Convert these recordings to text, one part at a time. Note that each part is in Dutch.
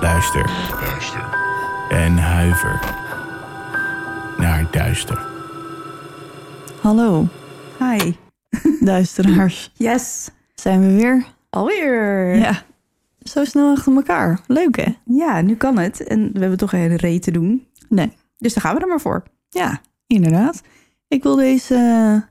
Luister. En huiver naar duister. Hallo, Hi. duisteraars. Yes. Zijn we weer? Alweer. Ja. Zo snel achter elkaar. Leuk hè? Ja, nu kan het. En we hebben toch een hele reet te doen. Nee. Dus daar gaan we er maar voor. Ja, inderdaad. Ik wil deze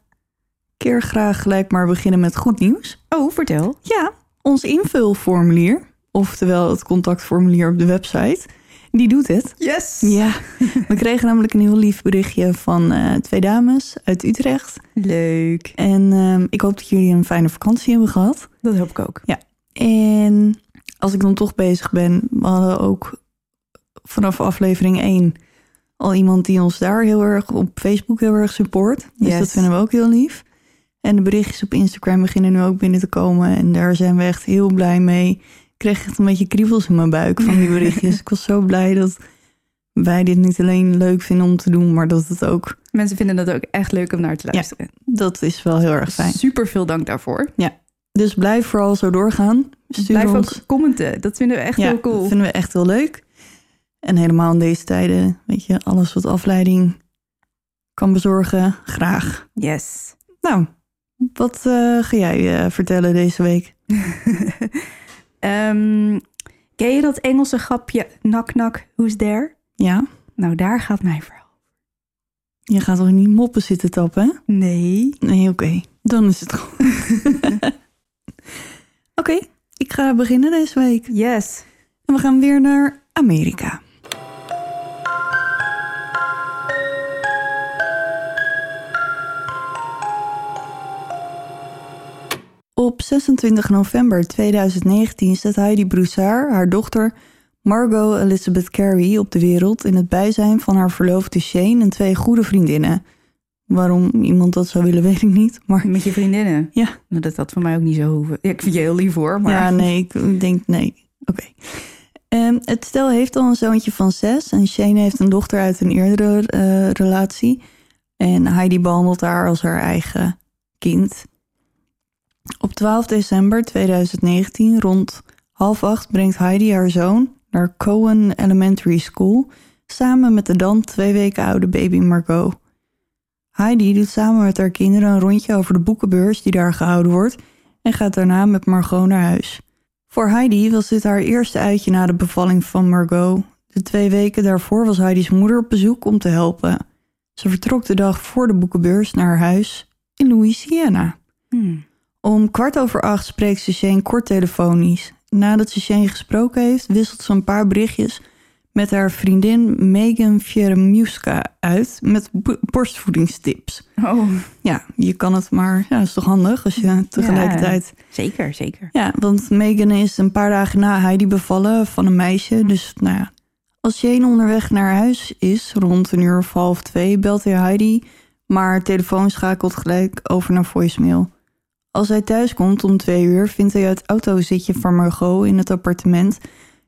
keer graag gelijk maar beginnen met goed nieuws. Oh, vertel. Ja, ons invulformulier, oftewel het contactformulier op de website, die doet het. Yes. Ja, we kregen namelijk een heel lief berichtje van eh, twee dames uit Utrecht. Leuk. En ehm, ik hoop dat jullie een fijne vakantie hebben gehad. Dat hoop ik ook. En als ik dan toch bezig ben, we hadden ook vanaf aflevering 1 al iemand die ons daar heel erg op Facebook heel erg support. Dus Yes. dat vinden we ook heel lief. En de berichtjes op Instagram beginnen nu ook binnen te komen. En daar zijn we echt heel blij mee. Kreeg echt een beetje kriebels in mijn buik van die berichtjes. ik was zo blij dat wij dit niet alleen leuk vinden om te doen, maar dat het ook, Mensen vinden dat ook echt leuk om naar te luisteren. dat is wel heel erg fijn. Super veel dank daarvoor. Dus blijf vooral zo doorgaan. Stuur Blijf ons ook commenten. Dat vinden we echt ja, heel cool. dat vinden we echt heel leuk. En helemaal in deze tijden, weet je, alles wat afleiding kan bezorgen, graag. Yes. Nou, wat eh, ga jij eh, vertellen deze week? Ehm, ken je dat Engelse grapje knock knock, who's there? Ja, Nou, daar gaat mijn verhaal. je gaat toch niet moppen zitten tappen? Nee. Nee, oké. Dan is het goed. oké, ik ga beginnen deze week. Yes. En we gaan weer naar Amerika. 26 november 2019 zet Heidi Broussard haar dochter Margot Elizabeth Carey op de wereld in het bijzijn van haar verloofde Shane en twee goede vriendinnen. Waarom iemand dat zou willen, weet ik niet. Maar Met je vriendinnen. ja, Nou, dat had voor mij ook niet zo hoeven. Ja, ik vind je heel lief hoor, maar... ja, nee, ik- denk nee. Oké. Ehm, het stel heeft al een zoontje van zes en Shane heeft een dochter uit een eerdere eh, relatie. En Heidi behandelt haar als haar eigen kind. Op 12 december 2019, rond half acht, brengt Heidi haar zoon naar Cohen Elementary School samen met de dan twee weken oude baby Margot. Heidi doet samen met haar kinderen een rondje over de boekenbeurs die daar gehouden wordt en gaat daarna met Margot naar huis. Voor Heidi was dit haar eerste uitje na de bevalling van Margot. De twee weken daarvoor was Heidi's moeder op bezoek om te helpen. Ze vertrok de dag voor de boekenbeurs naar haar huis in Louisiana. Hmm. Om kwart over acht spreekt Shane kort telefonisch. Nadat Shane gesproken heeft, wisselt ze een paar berichtjes met haar vriendin Megan Fieremuska uit met bo- borstvoedingstips. Oh, Ja, je kan het maar, ja, is toch handig als je tegelijkertijd... zeker, zeker. Ja, want Megan is een paar dagen na Heidi bevallen van een meisje. Dus nou ja, als Jane onderweg naar huis is, rond een uur of half twee, belt hij Heidi. Maar telefoon schakelt gelijk over naar voicemail. Als hij thuis komt om twee uur, vindt hij het autozitje van Margot in het appartement.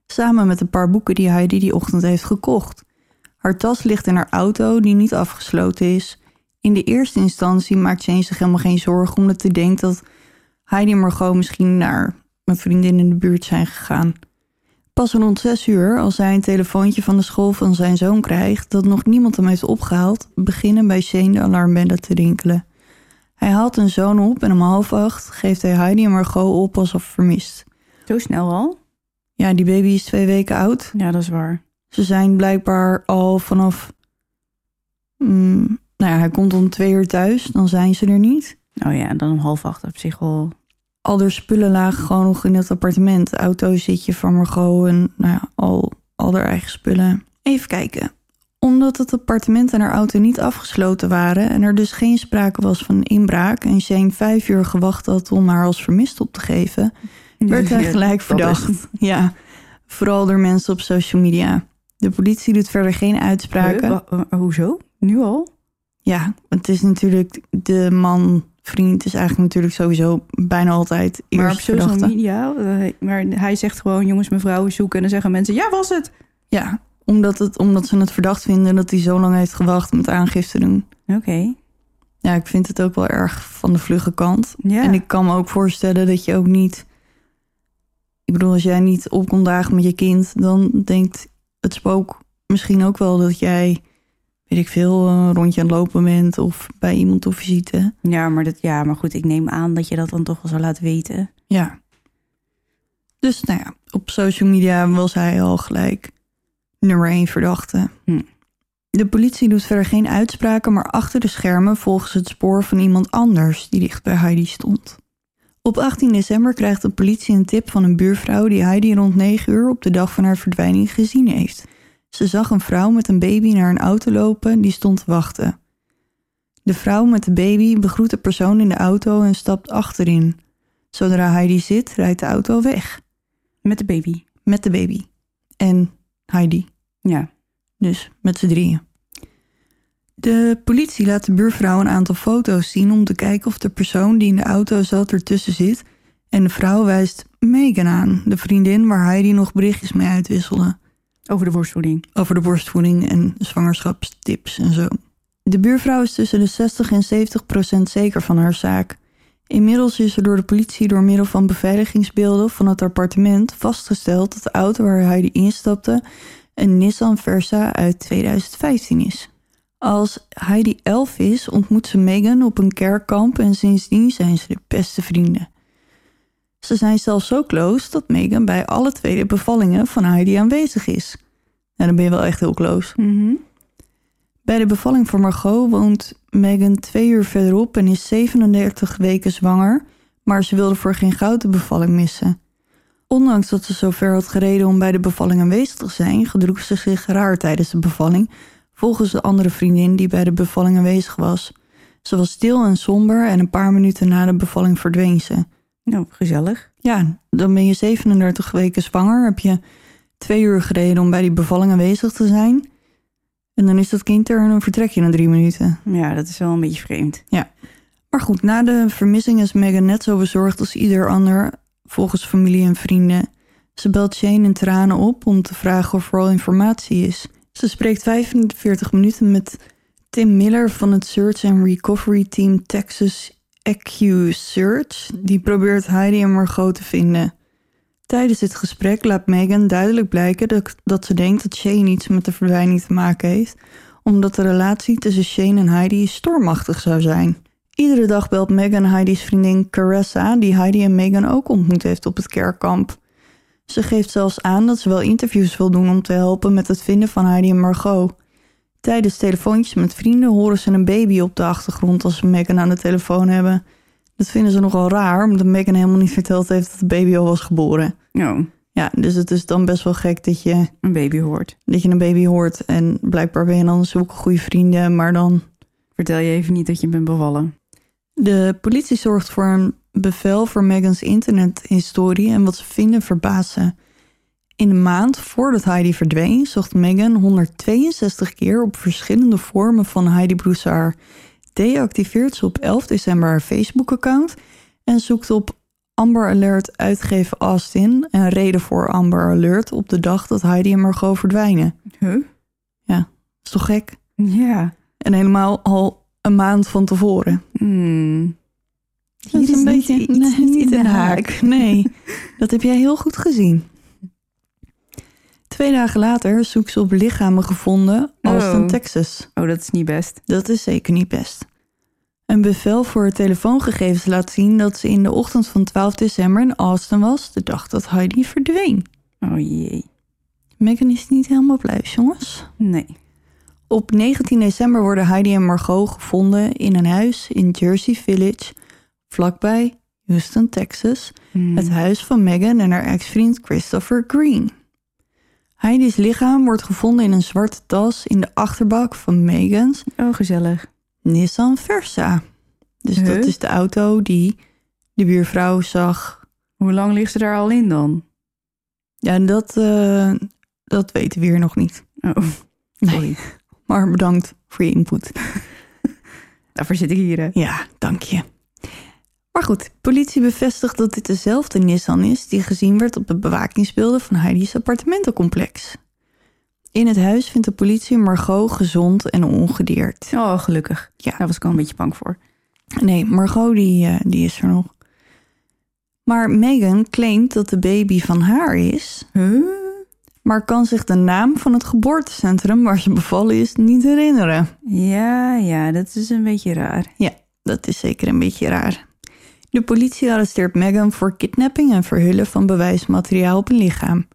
Samen met een paar boeken die Heidi die ochtend heeft gekocht. Haar tas ligt in haar auto, die niet afgesloten is. In de eerste instantie maakt Jane zich helemaal geen zorgen, omdat hij denkt dat Heidi en Margot misschien naar een vriendin in de buurt zijn gegaan. Pas rond zes uur, als hij een telefoontje van de school van zijn zoon krijgt dat nog niemand hem heeft opgehaald, beginnen bij Shane de alarmbellen te rinkelen. Hij haalt een zoon op en om half acht geeft hij Heidi en Margot op alsof vermist. Zo snel al? Ja, die baby is twee weken oud. Ja, dat is waar. Ze zijn blijkbaar al vanaf. mm, nou ja, hij komt om twee uur thuis, dan zijn ze er niet. Oh ja, dan om half acht op zich al haar spullen lagen gewoon nog in het appartement. Auto zitje van Margot en nou ja, al, al haar eigen spullen. Even kijken. Omdat het appartement en haar auto niet afgesloten waren... en er dus geen sprake was van een inbraak... en Shane vijf uur gewacht had om haar als vermist op te geven... werd hij gelijk verdacht. Ja, Vooral door mensen op social media. De politie doet verder geen uitspraken. Hoezo? Nu al? Ja, het is natuurlijk de man, vriend is eigenlijk natuurlijk sowieso bijna altijd Maar op eerst social media, eh, maar hij zegt gewoon jongens, mevrouw zoeken. En dan zeggen mensen, ja was het. Ja, omdat, het, omdat ze het verdacht vinden dat hij zo lang heeft gewacht met aangifte doen. Oké. Ja, ik vind het ook wel erg van de vlugge kant. Ja. En ik kan me ook voorstellen dat je ook niet... Ik bedoel, als jij niet op kon dagen met je kind... dan denkt het spook misschien ook wel dat jij... weet ik veel, een rondje aan het lopen bent... of bij iemand op visite. ja, maar dat, ja, maar goed, ik neem aan dat je dat dan toch wel zou laten weten. Ja. Dus nou ja, op social media was hij al gelijk nummer één verdachte. Hm. De politie doet verder geen uitspraken, maar achter de schermen volgen ze het spoor van iemand anders die dicht bij Heidi stond. Op 18 december krijgt de politie een tip van een buurvrouw die Heidi rond 9 uur op de dag van haar verdwijning gezien heeft. Ze zag een vrouw met een baby naar een auto lopen die stond te wachten. De vrouw met de baby begroet de persoon in de auto en stapt achterin. Zodra Heidi zit, rijdt de auto weg. Met de baby. Met de baby. En Heidi. Ja. Dus met z'n drieën. De politie laat de buurvrouw een aantal foto's zien om te kijken of de persoon die in de auto zat ertussen zit. En de vrouw wijst Megan aan, de vriendin waar Heidi nog berichtjes mee uitwisselde. Over de borstvoeding. Over de borstvoeding en zwangerschapstips en zo. De buurvrouw is tussen de 60 en 70 procent zeker van haar zaak. Inmiddels is er door de politie door middel van beveiligingsbeelden van het appartement vastgesteld dat de auto waar Heidi instapte een Nissan Versa uit 2015 is. Als Heidi 11 is, ontmoet ze Megan op een kerkkamp en sindsdien zijn ze de beste vrienden. Ze zijn zelfs zo close dat Megan bij alle tweede bevallingen van Heidi aanwezig is. Nou, dan ben je wel echt heel close. Mhm. Bij de bevalling voor Margot woont Megan twee uur verderop en is 37 weken zwanger, maar ze wilde voor geen goud de bevalling missen. Ondanks dat ze zo ver had gereden om bij de bevalling aanwezig te zijn, gedroeg ze zich raar tijdens de bevalling, volgens de andere vriendin die bij de bevalling aanwezig was. Ze was stil en somber en een paar minuten na de bevalling verdween ze. Nou, gezellig. Ja, dan ben je 37 weken zwanger. Heb je twee uur gereden om bij die bevalling aanwezig te zijn. En dan is dat kind er en dan vertrek je na drie minuten. Ja, dat is wel een beetje vreemd. Maar goed, na de vermissing is Megan net zo bezorgd als ieder ander, volgens familie en vrienden. Ze belt Shane in tranen op om te vragen of er al informatie is. Ze spreekt 45 minuten met Tim Miller van het Search and Recovery Team Texas EQ Search. Die probeert Heidi en Margot te vinden. Tijdens dit gesprek laat Megan duidelijk blijken dat, dat ze denkt dat Shane iets met de verdwijning te maken heeft, omdat de relatie tussen Shane en Heidi stormachtig zou zijn. Iedere dag belt Megan Heidi's vriendin Caressa, die Heidi en Megan ook ontmoet heeft op het kerkkamp. Ze geeft zelfs aan dat ze wel interviews wil doen om te helpen met het vinden van Heidi en Margot. Tijdens telefoontjes met vrienden horen ze een baby op de achtergrond als ze Megan aan de telefoon hebben. Dat vinden ze nogal raar, omdat Megan helemaal niet verteld heeft dat de baby al was geboren. Oh, Ja, dus het is dan best wel gek dat je, een baby hoort. dat je een baby hoort en blijkbaar ben je dan zulke goede vrienden, maar dan Vertel je even niet dat je bent bevallen. De politie zorgt voor een bevel voor Megans internethistorie en wat ze vinden verbaast ze. In de maand voordat Heidi verdween zocht Megan 162 keer op verschillende vormen van Heidi Broussard. Deactiveert ze op 11 december haar Facebook-account en zoekt op Amber Alert uitgeven Austin een reden voor Amber Alert op de dag dat Heidi en Margot verdwijnen. Huh? is toch gek? Ja. En helemaal al een maand van tevoren. Hmm. Dat is een beetje niet- iets nee, niet in de haak. Nee, dat heb jij heel goed gezien. Twee dagen later zoekt ze op lichamen gevonden Austin, Oh. Texas. Oh, dat is niet best. Dat is zeker niet best. Een bevel voor haar telefoongegevens laat zien dat ze in de ochtend van 12 december in Austin was, de dag dat Heidi verdween. Oh jee. Megan is niet helemaal blij, jongens. Nee. Op 19 december worden Heidi en Margot gevonden in een huis in Jersey Village, vlakbij Houston, Texas, Hmm. het huis van Megan en haar ex-vriend Christopher Green. Heidi's lichaam wordt gevonden in een zwarte tas in de achterbak van Megan's Oh, gezellig. Nissan Versa. Dus Huh? dat is de auto die de buurvrouw zag. Hoe lang ligt ze daar al in dan? Ja, dat, eh, dat weten we hier nog niet. Oh, Nee, sorry. maar bedankt voor je input. Daarvoor zit ik hier. hè. Ja, dank je. Maar goed, politie bevestigt dat dit dezelfde Nissan is die gezien werd op de bewakingsbeelden van Heidi's appartementencomplex. In het huis vindt de politie Margot gezond en ongedeerd. Oh, gelukkig. Ja. Daar was ik al een beetje bang voor. Nee, Margot die, eh, die is er nog. Maar Megan claimt dat de baby van haar is, Huh? maar kan zich de naam van het geboortecentrum waar ze bevallen is niet herinneren. Ja, ja, dat is een beetje raar. Ja, dat is zeker een beetje raar. De politie arresteert Megan voor kidnapping en verhullen van bewijsmateriaal op een lichaam.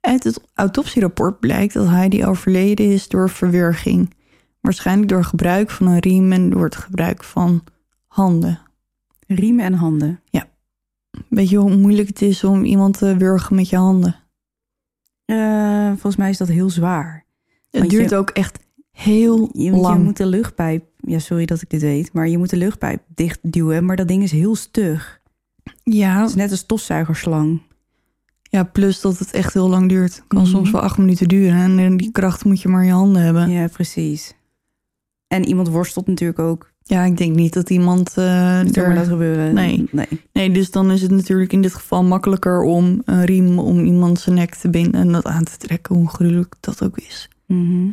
Uit het autopsierapport blijkt dat Heidi overleden is door verwurging. Waarschijnlijk door gebruik van een riem en door het gebruik van handen. Riemen en handen. Weet je hoe moeilijk het is om iemand te wurgen met je handen? Eh, volgens mij is dat heel zwaar. Het duurt je- ook echt heel Je, je lang. moet de luchtpijp... Ja, sorry dat ik dit weet. Maar je moet de luchtpijp dichtduwen. Maar dat ding is heel stug. Ja, Het is net een stofzuigerslang. ja, plus dat het echt heel lang duurt. Kan Mhm. soms wel acht minuten duren. En die kracht moet je maar in je handen hebben. Ja, precies. En iemand worstelt natuurlijk ook. Ja, ik denk niet dat iemand Dat er... maar dat gebeuren. Nee. nee. Nee, dus dan is het natuurlijk in dit geval makkelijker om een riem om iemand zijn nek te binden en dat aan te trekken, hoe gruwelijk dat ook is. Mhm.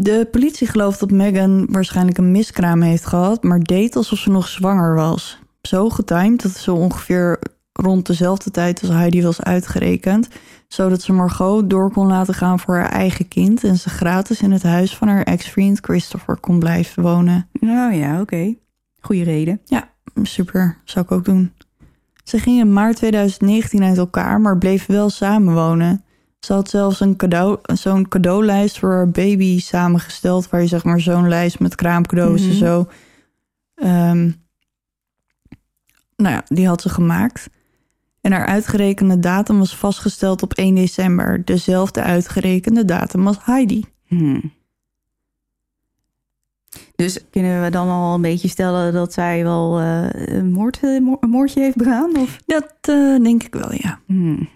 De politie gelooft dat Megan waarschijnlijk een miskraam heeft gehad, maar deed alsof ze nog zwanger was. Zo getimed dat ze ongeveer rond dezelfde tijd als Heidi was uitgerekend, zodat ze Margot door kon laten gaan voor haar eigen kind en ze gratis in het huis van haar ex-vriend Christopher kon blijven wonen. Nou ja, oké. Goeie reden. Super, zou ik ook doen. Ze gingen in maart 2019 uit elkaar, maar bleven wel samenwonen. Ze had zelfs een cadeau, zo'n cadeaulijst voor haar baby samengesteld, waar je zeg maar zo'n lijst met kraamcadeaus en Mhm. zo. Ehm, nou ja, die had ze gemaakt. En haar uitgerekende datum was vastgesteld op 1 december. Dezelfde uitgerekende datum als Heidi. Hmm. Dus kunnen we dan al een beetje stellen dat zij wel eh, een, moord, mo- een moordje heeft begaan? Of? Dat eh, denk ik wel, ja. Hmm.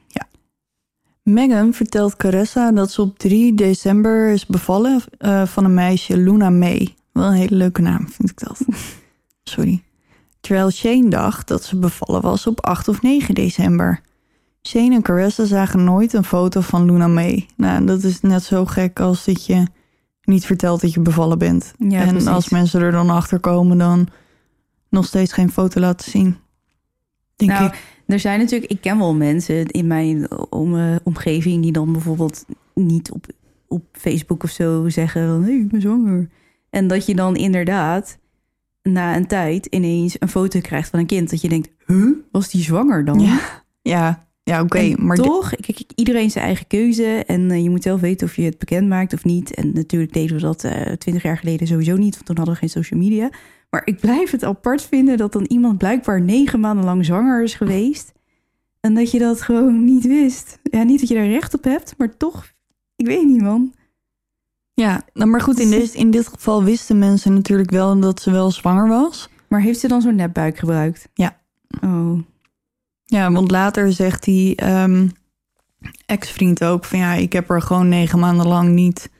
Megan vertelt Caressa dat ze op 3 december is bevallen eh, van een meisje, Luna May. Wel een hele leuke naam, vind ik dat. Sorry. Terwijl Shane dacht dat ze bevallen was op 8 of 9 december. Shane en Caressa zagen nooit een foto van Luna May. Nou, dat is net zo gek als dat je niet vertelt dat je bevallen bent. Ja, en precies. als mensen er dan achter komen, dan nog steeds geen foto laten zien. Denk Nou, ik. Er zijn natuurlijk, ik ken wel mensen in mijn om, eh, omgeving die dan bijvoorbeeld niet op, op Facebook of zo zeggen van hey, ik ben zwanger. En dat je dan inderdaad na een tijd ineens een foto krijgt van een kind dat je denkt, huh, was die zwanger dan? Ja, ja, ja oké. Maar toch, kijk, iedereen zijn eigen keuze. En eh, je moet zelf weten of je het bekend maakt of niet. En natuurlijk deden we dat eh, twintig jaar geleden sowieso niet, want toen hadden we geen social media. Maar ik blijf het apart vinden dat dan iemand blijkbaar negen maanden lang zwanger is geweest. En dat je dat gewoon niet wist. Ja, niet dat je daar recht op hebt, maar toch, ik weet niet man. Ja, nou, maar goed, in, dit, in dit geval wisten mensen natuurlijk wel dat ze wel zwanger was. Maar heeft ze dan zo'n nepbuik gebruikt? Ja. Oh, Ja, want later zegt die ehm, ex-vriend ook van ja, ik heb haar gewoon negen maanden lang niet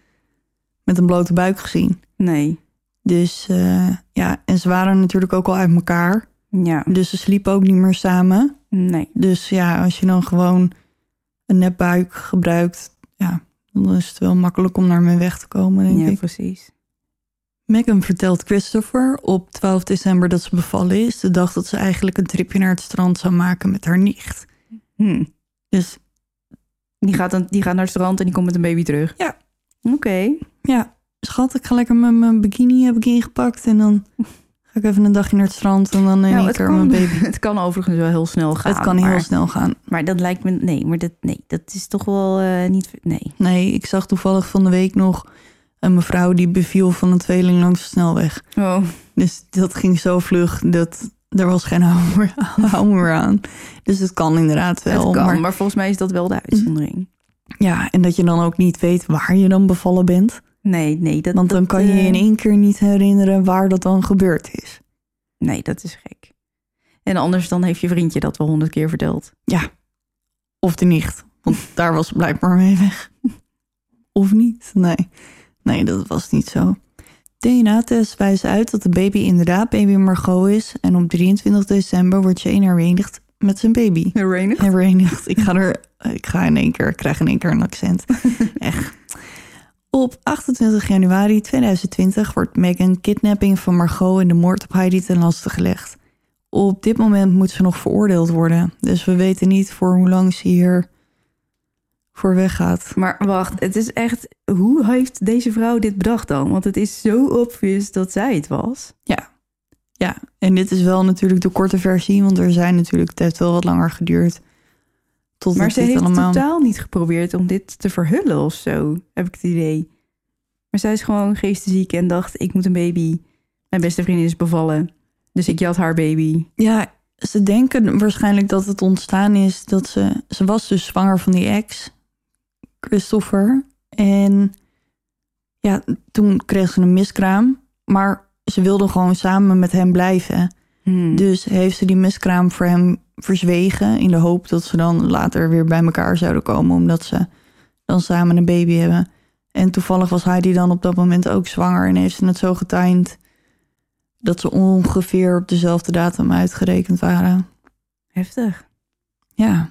met een blote buik gezien. nee. Dus eh, ja, en ze waren natuurlijk ook al uit elkaar. Ja, Dus ze sliepen ook niet meer samen. nee. Dus ja, als je dan gewoon een nepbuik gebruikt, ja, dan is het wel makkelijk om naar me weg te komen, denk Ja, ik. precies. Megan vertelt Christopher op 12 december dat ze bevallen is. De dag dat ze eigenlijk een tripje naar het strand zou maken met haar nicht. Hm. Dus Die, gaat dan, die gaat naar het strand en die komt met een baby terug. Ja. Oké. ja, schat, ik ga lekker met mijn bikini heb ik ingepakt. En dan ga ik even een dagje naar het strand en dan in Nou, één het, keer kan, mijn baby. het kan overigens wel heel snel gaan. Het kan heel snel gaan. Maar dat lijkt me... Nee, maar dat, nee, dat is toch wel eh, niet... Nee. Nee, ik zag toevallig van de week nog een mevrouw die beviel van een tweeling langs de snelweg. Oh, Dus dat ging zo vlug dat er was geen hou meer, hou meer aan. Dus het kan inderdaad wel. het kan. maar Maar, volgens mij is dat wel de uitzondering. Ja, en dat je dan ook niet weet waar je dan bevallen bent. Nee, nee. Dat, Want dan dat, kan je je eh, in één keer niet herinneren waar dat dan gebeurd is. Nee, dat is gek. En anders dan heeft je vriendje dat wel honderd keer verteld. Of de nicht. Want daar was blijkbaar mee weg. Of niet? Nee. Nee, dat was niet zo. DNA-test wijst uit dat de baby inderdaad baby Margot is. En op 23 december wordt Jane herenigd met zijn baby. Herenigd? Herenigd. Ik ga er, ik ga in één keer, ik krijg in één keer een accent. Echt. Op 28 januari 2020 wordt Megan kidnapping van Margot en de moord op Heidi ten laste gelegd. Op dit moment moet ze nog veroordeeld worden. Dus we weten niet voor hoe lang ze hier voor weggaat. Maar wacht, het is echt... Hoe heeft deze vrouw dit bedacht dan? Want het is zo obvious dat zij het was. Ja. Ja, en dit is wel natuurlijk de korte versie, want er zijn natuurlijk, het heeft wel wat langer geduurd. Tot Maar ze heeft allemaal... totaal niet geprobeerd om dit te verhullen of zo, heb ik het idee. Maar zij is gewoon geestesziek en dacht, ik moet een baby. Mijn beste vriendin is bevallen, dus ik jat haar baby. Ja, ze denken waarschijnlijk dat het ontstaan is dat ze... Ze was dus zwanger van die ex, Christopher. En ja, toen kreeg ze een miskraam. Maar ze wilde gewoon samen met hem blijven. Hmm. Dus heeft ze die miskraam voor hem verzwegen... in de hoop dat ze dan later weer bij elkaar zouden komen... omdat ze dan samen een baby hebben. En toevallig was Heidi dan op dat moment ook zwanger... en heeft ze het zo getimed... dat ze ongeveer op dezelfde datum uitgerekend waren. Heftig. Ja.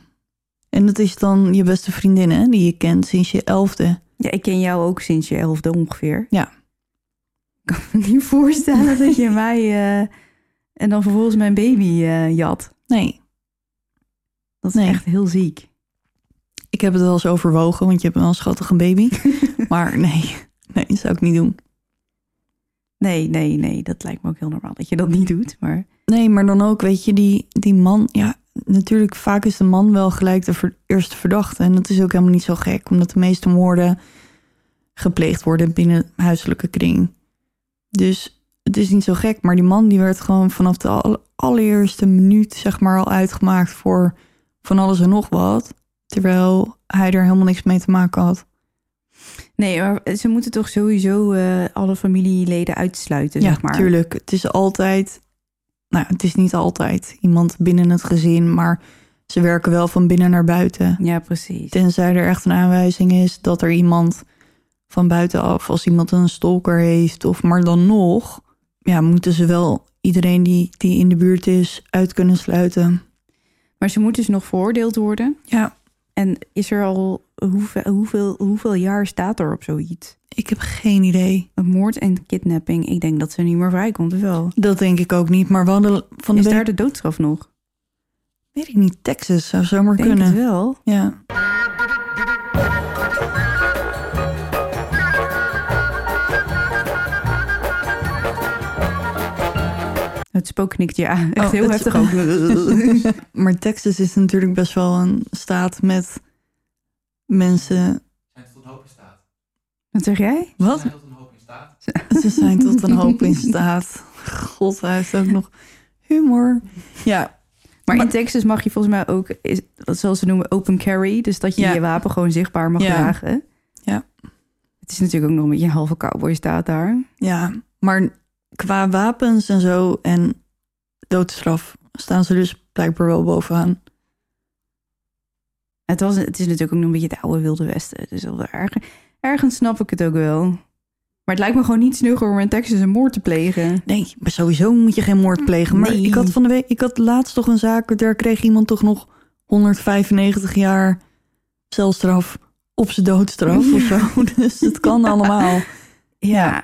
En dat is dan je beste vriendin, hè? Die je kent sinds je elfde. Ja, ik ken jou ook sinds je elfde ongeveer. Ja. Ik kan me niet voorstellen dat je mij... eh, en dan vervolgens mijn baby eh, jat. Nee, Dat is Nee. echt heel ziek. ik heb het wel eens overwogen... want je hebt wel een schattige baby. maar nee, nee, dat zou ik niet doen. Nee, nee, nee. Dat lijkt me ook heel normaal dat je dat niet doet. Maar Nee, maar dan ook, weet je, die, die man... Ja, natuurlijk, vaak is de man wel gelijk de ver- eerste verdachte. En dat is ook helemaal niet zo gek... omdat de meeste moorden gepleegd worden binnen huiselijke kring. Dus het is niet zo gek. Maar die man die werd gewoon vanaf de al- allereerste minuut... zeg maar al uitgemaakt voor van alles en nog wat. Terwijl hij er helemaal niks mee te maken had. nee, maar ze moeten toch sowieso eh, alle familieleden uitsluiten, ja, zeg maar. tuurlijk. Het is altijd... Nou, het is niet altijd iemand binnen het gezin... maar ze werken wel van binnen naar buiten. Ja, precies. Tenzij er echt een aanwijzing is dat er iemand van buitenaf... als iemand een stalker heeft of maar dan nog... ja, moeten ze wel iedereen die, die in de buurt is uit kunnen sluiten. Maar ze moet dus nog veroordeeld worden. Ja, En is er al hoeveel, hoeveel, hoeveel jaar staat er op zoiets? ik heb geen idee. Een moord en kidnapping. Ik denk dat ze niet meer vrijkomt, of wel? Dat denk ik ook niet. Maar we hadden van de Is daar de doodstraf nog? Weet ik niet, Texas zou zomaar denk kunnen. het wel. Ja. Het spook knikt ja. Echt Oh, heel het- heftig ook. Maar Texas is natuurlijk best wel een staat met mensen... Zijn tot een hoop in staat. Wat zeg jij? Wat? Zijn tot een hoop in staat. Ze zijn tot een hoop in staat. God, hij heeft ook nog humor. Ja, Maar, Maar- in Texas mag je volgens mij ook, is, zoals ze noemen, open carry. Dus dat je Ja. je wapen gewoon zichtbaar mag Ja. dragen. Ja. Het is natuurlijk ook nog een beetje een halve cowboy staat daar. ja, maar qua wapens en zo en doodstraf staan ze dus blijkbaar wel bovenaan. Het, was, het is natuurlijk ook nog een beetje het oude Wilde Westen. Dus erg, ergens snap ik het ook wel. Maar het lijkt me gewoon niet snugger om in Texas een moord te plegen. Nee, maar sowieso moet je geen moord plegen. Maar Nee. ik had van de week, ik had laatst toch een zaak, daar kreeg iemand toch nog 195 jaar celstraf op zijn doodstraf of zo. Dus het kan allemaal. Ja, Ja,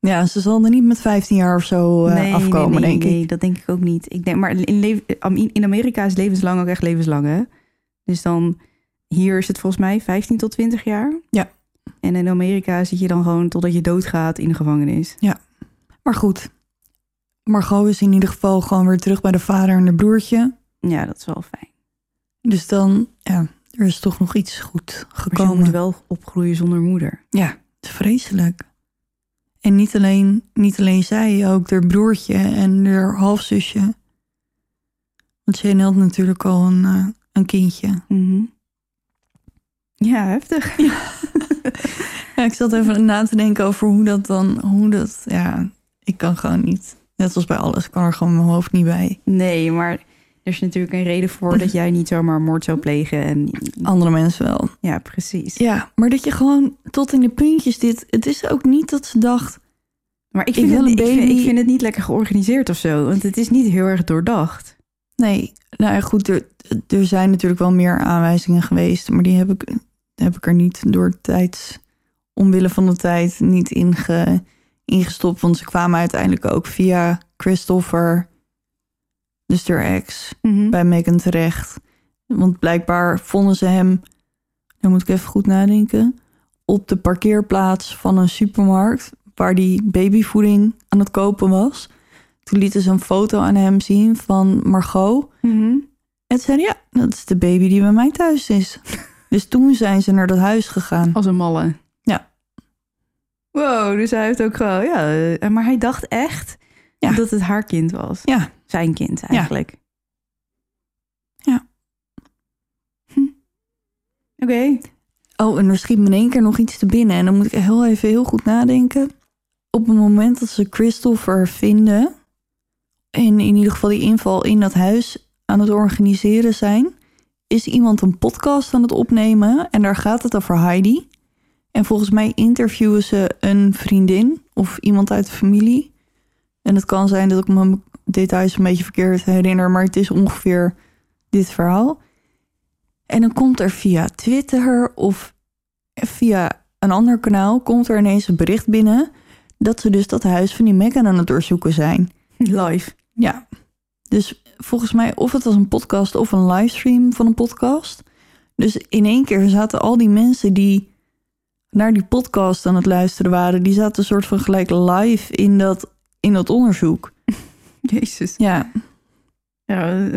ze zal er niet met 15 jaar of zo eh, nee, afkomen, nee, nee, denk ik. Nee, dat denk ik ook niet. Ik denk, maar in, Amerika is levenslang ook echt levenslang, hè? Dus dan, hier is het volgens mij 15 tot 20 jaar. Ja. En in Amerika zit je dan gewoon totdat je doodgaat in de gevangenis. Maar goed, Margot is in ieder geval gewoon weer terug bij de vader en de broertje. Ja, dat is wel fijn. Dus dan, ja, er is toch nog iets goed Maar ze gekomen. moet wel opgroeien zonder moeder. Ja, het is vreselijk. En niet alleen, niet alleen zij, ook haar broertje en haar halfzusje. Want Jane had natuurlijk al een, eh, een kindje. Mhm. Ja, heftig. Ja, ik zat even na te denken over hoe dat dan, hoe dat, ja, ik kan gewoon niet. Net als bij alles, kan er gewoon mijn hoofd niet bij. Nee, maar Er is natuurlijk een reden voor dat jij niet zomaar moord zou plegen. En Andere mensen wel. ja, precies. Ja, maar dat je gewoon tot in de puntjes dit... Het is ook niet dat ze dacht... Maar ik vind, het, ik, vind, baby. ik vind het niet lekker georganiseerd of zo. Want het is niet heel erg doordacht. Nee, nou ja, goed, er, er zijn natuurlijk wel meer aanwijzingen geweest... maar die heb ik, heb ik er niet door tijds... omwille van de tijd niet inge, ingestopt. Want ze kwamen uiteindelijk ook via Christopher... dus haar ex, bij Megan terecht. Want blijkbaar vonden ze hem, dan moet ik even goed nadenken, op de parkeerplaats van een supermarkt waar die babyvoeding aan het kopen was. Toen lieten ze een foto aan hem zien van Margot. Mhm. En ze zeiden, ja, dat is de baby die bij mij thuis is. dus toen zijn ze naar dat huis gegaan. Als een malle. Ja. Wow, dus hij heeft ook gewoon... Ja, eh, maar hij dacht echt Ja. dat het haar kind was. Ja, Zijn kind eigenlijk. Ja. Hm. Oké. Oh, en er schiet me in één keer nog iets te binnen. En dan moet ik heel even heel goed nadenken. Op het moment dat ze Christopher vinden... en in ieder geval die inval in dat huis aan het organiseren zijn... is iemand een podcast aan het opnemen. En daar gaat het over Heidi. En volgens mij interviewen ze een vriendin of iemand uit de familie. En het kan zijn dat ik me details een beetje verkeerd herinner... maar het is ongeveer dit verhaal... En dan komt er via Twitter of via een ander kanaal... komt er ineens een bericht binnen... dat ze dus dat huis van die Megan aan het doorzoeken zijn. Live. Ja, dus volgens mij of het was een podcast of een livestream van een podcast. Dus in één keer zaten al die mensen die naar die podcast aan het luisteren waren... die zaten een soort van gelijk live in dat, in dat onderzoek. Jezus. Ja, Ja,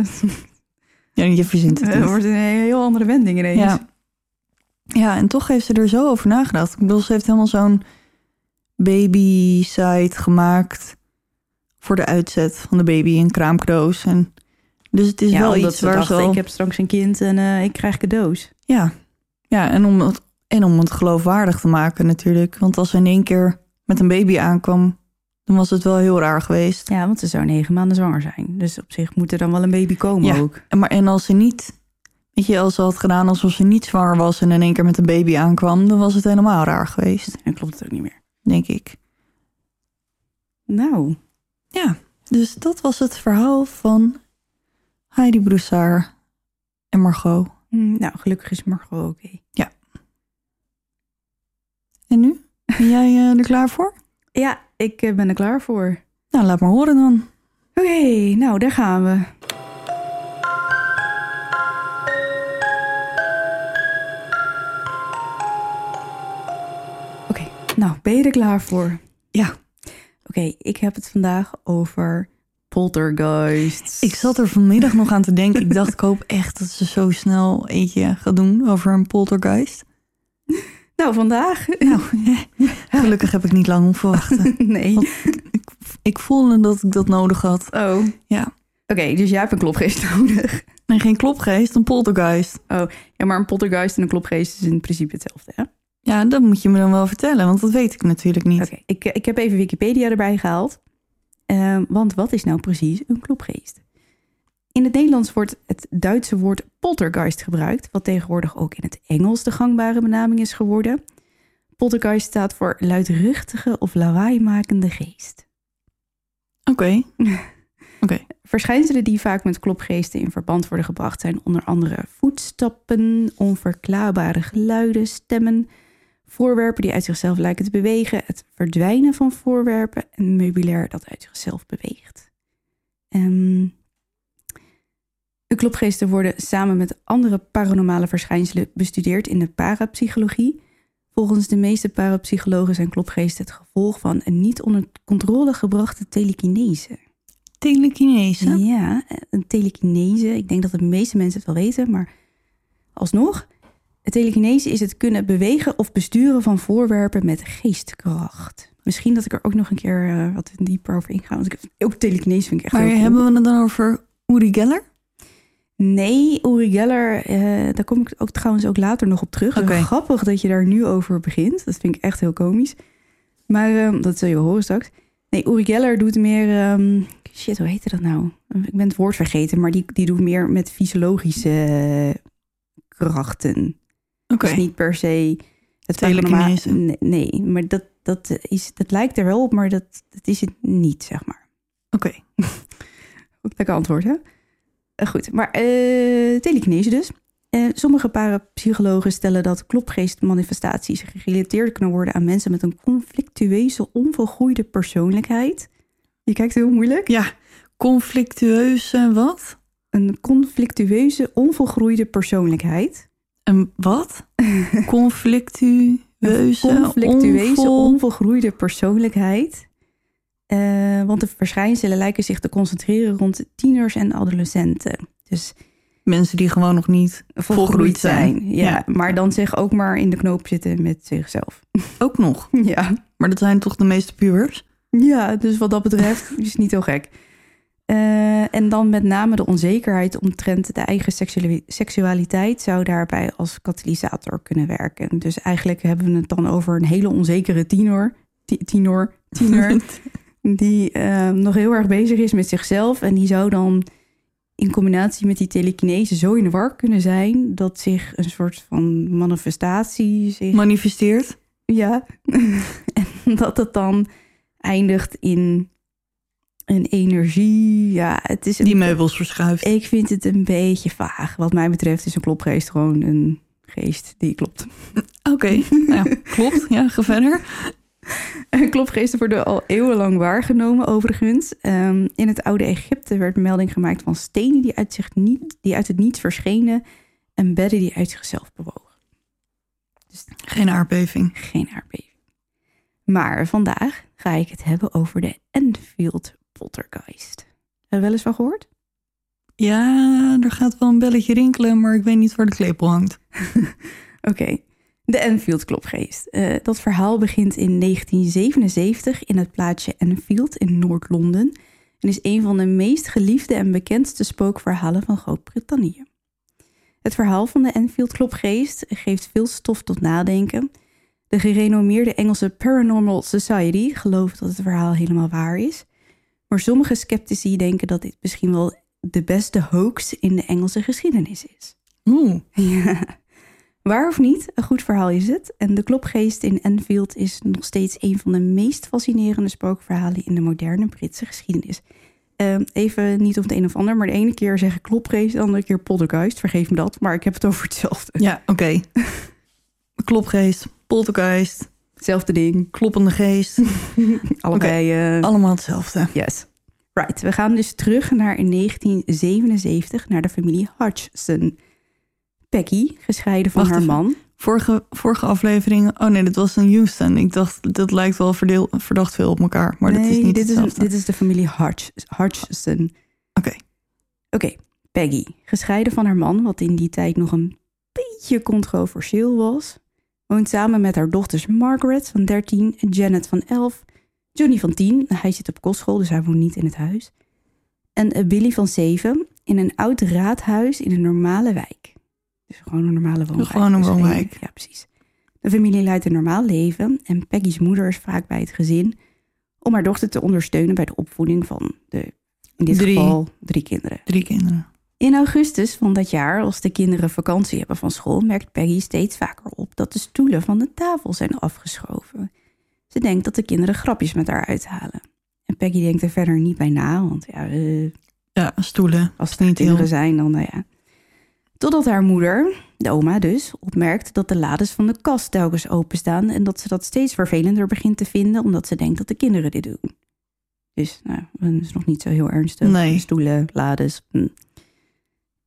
ja je verzint het het wordt een heel andere wending ineens. Ja. ja, en toch heeft ze er zo over nagedacht. Ik bedoel, ze heeft helemaal zo'n baby-site gemaakt... voor de uitzet van de baby in kraamcadeaus. En dus het is Ja, wel iets ze waar dacht, ze al... ik heb straks een kind en eh, ik krijg cadeaus. Ja, ja en, om het, en om het geloofwaardig te maken natuurlijk. Want als ze in één keer met een baby aankwam... dan was het wel heel raar geweest. Ja, want ze zou negen maanden zwanger zijn. Dus op zich moet er dan wel een baby komen Ja. ook. En, maar, en als ze niet... Weet je, als ze had gedaan alsof ze niet zwanger was... en in één keer met een baby aankwam... dan was het helemaal raar geweest, En klopt het ook niet meer. denk ik. Nou, Ja, dus dat was het verhaal van Heidi Broussard en Margot. hm, nou gelukkig is Margot oké. En nu? Ben jij eh, er klaar voor? Ja, ik eh, ben er klaar voor. Nou, laat maar horen dan. Oké, nou daar gaan we. Oké, nou ben je er klaar voor? Ja. Oké, ik heb het vandaag over poltergeists. Ik zat er vanmiddag nog aan te denken. Ik dacht, ik hoop echt dat ze zo snel eentje gaat doen over een poltergeist. Nou, vandaag? Nou, gelukkig heb ik niet lang hoeven wachten. nee. Want Ik voelde dat ik dat nodig had. Oh. Ja. Oké, dus jij hebt een klopgeest nodig. En geen klopgeest, een poltergeist. Ja, maar een poltergeist en een klopgeest is in principe hetzelfde, hè? Ja, dat moet je me dan wel vertellen, want dat weet ik natuurlijk niet. Oké, ik, ik heb even Wikipedia erbij gehaald. Ehm, want wat is nou precies een klopgeest? In het Nederlands wordt het Duitse woord poltergeist gebruikt, wat tegenwoordig ook in het Engels de gangbare benaming is geworden. Poltergeist staat voor luidruchtige of lawaaimakende geest. Oké. Verschijnselen die vaak met klopgeesten in verband worden gebracht zijn onder andere voetstappen, onverklaarbare geluiden, stemmen, voorwerpen die uit zichzelf lijken te bewegen, het verdwijnen van voorwerpen en meubilair dat uit zichzelf beweegt. Ehm, de klopgeesten worden samen met andere paranormale verschijnselen bestudeerd in de parapsychologie. Volgens de meeste parapsychologen zijn klopgeesten het gevolg van een niet onder controle gebrachte telekinese. Telekinese. Ja, een telekinese. Ik denk dat de meeste mensen het wel weten, maar alsnog. Telekinese is het kunnen bewegen of besturen van voorwerpen met geestkracht. Misschien dat ik er ook nog een keer eh, wat dieper over inga. Want ik, ook telekinese vind ik echt Maar hebben we het dan over Uri Geller? Nee, Uri Geller, eh, daar kom ik ook trouwens ook later nog op terug. Oké. Grappig dat je daar nu over begint. Dat vind ik echt heel komisch. Maar eh, dat zul je wel horen straks. Nee, Uri Geller doet meer... ehm, shit, hoe heette dat nou? Ik ben het woord vergeten, maar die, die doet meer met fysiologische krachten. Oké. Dus niet per se... Het Telekinese. Nee, nee, maar dat, dat, is, dat lijkt er wel op, maar dat, dat is het niet, zeg maar. Oké. Lekker antwoord, hè? Eh, goed, maar eh telekinese dus. Sommige parapsychologen stellen dat klopgeestmanifestaties gerelateerd kunnen worden aan mensen met een conflictueuze, onvolgroeide persoonlijkheid. Je kijkt heel moeilijk. Ja, conflictueuze wat? Een conflictueuze, onvolgroeide persoonlijkheid. En wat? Conflictueuze, conflictueuze, onvol- onvolgroeide persoonlijkheid. Eh, want de verschijnselen lijken zich te concentreren rond tieners en adolescenten. Dus Mensen die gewoon nog niet volgroeid Volgroeid zijn. zijn. Ja, Ja. maar dan zich ook maar in de knoop zitten met zichzelf. ook nog. Ja, Maar dat zijn toch de meeste pubers? ja dus wat dat betreft is niet heel gek. Eh, en dan met name de onzekerheid omtrent de eigen seksuali- seksualiteit zou daarbij als katalysator kunnen werken. Dus eigenlijk hebben we het dan over een hele onzekere tiener, ti- tiener, tiener die eh, nog heel erg bezig is met zichzelf. En die zou dan in combinatie met die telekinese zo in de war kunnen zijn dat zich een soort van manifestatie zich Manifesteert. ja. en dat het dan eindigt in een energie. Ja, het is een, Die meubels verschuift. Ik vind het een beetje vaag. Wat mij betreft is een klopgeest gewoon een geest die klopt. Oké, nou, klopt. Ja, ga verder. Klopgeesten worden al eeuwenlang waargenomen, overigens. Ehm, in het oude Egypte werd melding gemaakt van stenen die uit, zich niet, die uit het niets verschenen en bedden die uit zichzelf bewogen. Dus Geen aardbeving. geen aardbeving. Maar vandaag ga ik het hebben over de Enfield Poltergeist. Heb je wel eens van gehoord? Ja, er gaat wel een belletje rinkelen, maar ik weet niet waar de klepel hangt. Oké, de Enfield klopgeest. Eh, dat verhaal begint in 1977 in het plaatsje Enfield in Noord-Londen en is een van de meest geliefde en bekendste spookverhalen van Groot-Brittannië. Het verhaal van de Enfield klopgeest geeft veel stof tot nadenken. De gerenommeerde Engelse Paranormal Society gelooft dat het verhaal helemaal waar is, maar sommige sceptici denken dat dit misschien wel de beste hoax in de Engelse geschiedenis is. Oeh, Ja. Waar of niet, een goed verhaal is het. En de klopgeest in Enfield is nog steeds een van de meest fascinerende spookverhalen in de moderne Britse geschiedenis. Ehm, even niet om het een of ander, maar de ene keer zeg ik klopgeest, de andere keer poltergeist. Vergeef me dat, maar ik heb het over hetzelfde. ja, oké. Klopgeest, poltergeist, Hetzelfde ding, kloppende geest. allebei. eh, Allemaal hetzelfde. Yes. Right, we gaan dus terug naar 1977, naar de familie Hodgson. Peggy, gescheiden van Wacht haar even. man. Vorige, vorige aflevering, oh nee, dat was een Houston. Ik dacht, dat lijkt wel verdeel, verdacht veel op elkaar, maar dat is Nee, niet dit is, dit is de familie Hodge, Hodgson. Oké. Oké, Peggy, gescheiden van haar man, wat in die tijd nog een beetje controversieel was, woont samen met haar dochters Margaret van 13, Janet van 11, Johnny van 10, hij zit op kostschool, dus hij woont niet in het huis, en eh, Billy van 7 in een oud raadhuis in een normale wijk. Dus gewoon een normale woonwijk. Gewoon een Dus. Ja, precies. De familie leidt een normaal leven en Peggy's moeder is vaak bij het gezin om haar dochter te ondersteunen bij de opvoeding van de, in dit Drie. geval, drie kinderen. Drie kinderen. In augustus van dat jaar, als de kinderen vakantie hebben van school, merkt Peggy steeds vaker op dat de stoelen van de tafel zijn afgeschoven. Ze denkt dat de kinderen grapjes met haar uithalen. En Peggy denkt er verder niet bij na, want ja, eh, Ja, stoelen. als het Niet niet kinderen heel- zijn, dan nou ja. Totdat haar moeder, de oma dus, opmerkt dat de lades van de kast telkens openstaan en dat ze dat steeds vervelender begint te vinden, omdat ze denkt dat de kinderen dit doen. Dus, nou, dat is nog niet zo heel ernstig. Nee. Stoelen, lades. hm.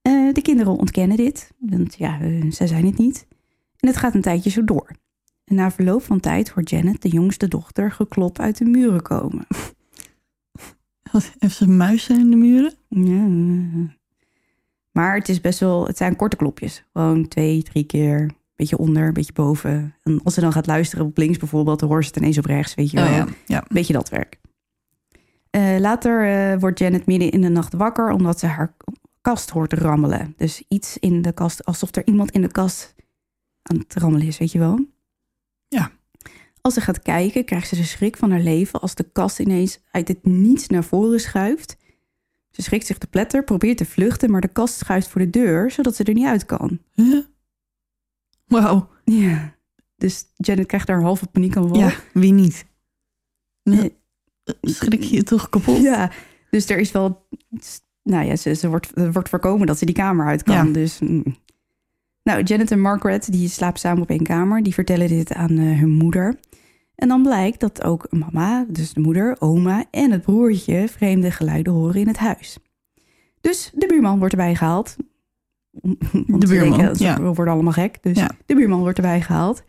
Eh, de kinderen ontkennen dit, want ja, eh, zij zijn het niet. En het gaat een tijdje zo door. En na verloop van tijd hoort Janet, de jongste dochter, geklop uit de muren komen. Wat, Heeft ze muizen in de muren? Ja. Maar het is best wel, het zijn korte klopjes. Gewoon twee, drie keer. Beetje onder, beetje boven. En als ze dan gaat luisteren op links bijvoorbeeld, dan hoort ze het ineens op rechts, weet je wel. Oh ja, ja. Beetje dat werk. Eh, later eh, wordt Janet midden in de nacht wakker omdat ze haar kast hoort rammelen. Dus iets in de kast, alsof er iemand in de kast aan het rammelen is, weet je wel. Ja. Als ze gaat kijken, krijgt ze de schrik van haar leven als de kast ineens uit het niets naar voren schuift. Ze schrikt zich te pletter, probeert te vluchten, maar de kast schuift voor de deur, zodat ze er niet uit kan. Huh? Wauw. Ja. Dus Janet krijgt daar halve paniek aan Ja, wie niet? Eh, Schrik je toch kapot? Ja, dus er is wel. Nou ja, ze, ze wordt, wordt voorkomen dat ze die kamer uit kan. Ja. Dus. mm. Nou, Janet en Margaret die slapen samen op één kamer. Die vertellen dit aan eh, hun moeder. En dan blijkt dat ook mama, dus de moeder, oma en het broertje vreemde geluiden horen in het huis. Dus de buurman wordt erbij gehaald. Om- om De buurman, denken, ja. worden allemaal gek. Dus Ja. de buurman wordt erbij gehaald.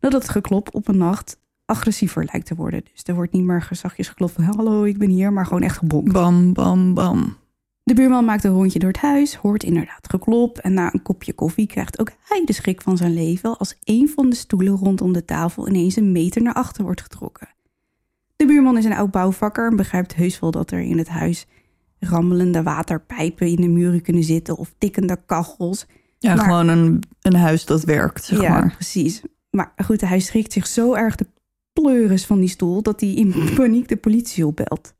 Nadat het geklop op een nacht agressiever lijkt te worden. Dus er wordt niet meer zachtjes geklopt van hallo, ik ben hier, maar gewoon echt gebonkt. Bam, bam, bam. De buurman maakt een rondje door het huis, hoort inderdaad geklop en na een kopje koffie krijgt ook hij de schrik van zijn leven als een van de stoelen rondom de tafel ineens een meter naar achter wordt getrokken. De buurman is een oud bouwvakker en begrijpt heus wel dat er in het huis rammelende waterpijpen in de muren kunnen zitten of tikkende kachels. Ja, Maar- gewoon een, een huis dat werkt, zeg ja, maar. precies. Maar goed, hij schrikt zich zo erg de pleuris van die stoel dat hij in paniek de politie opbelt.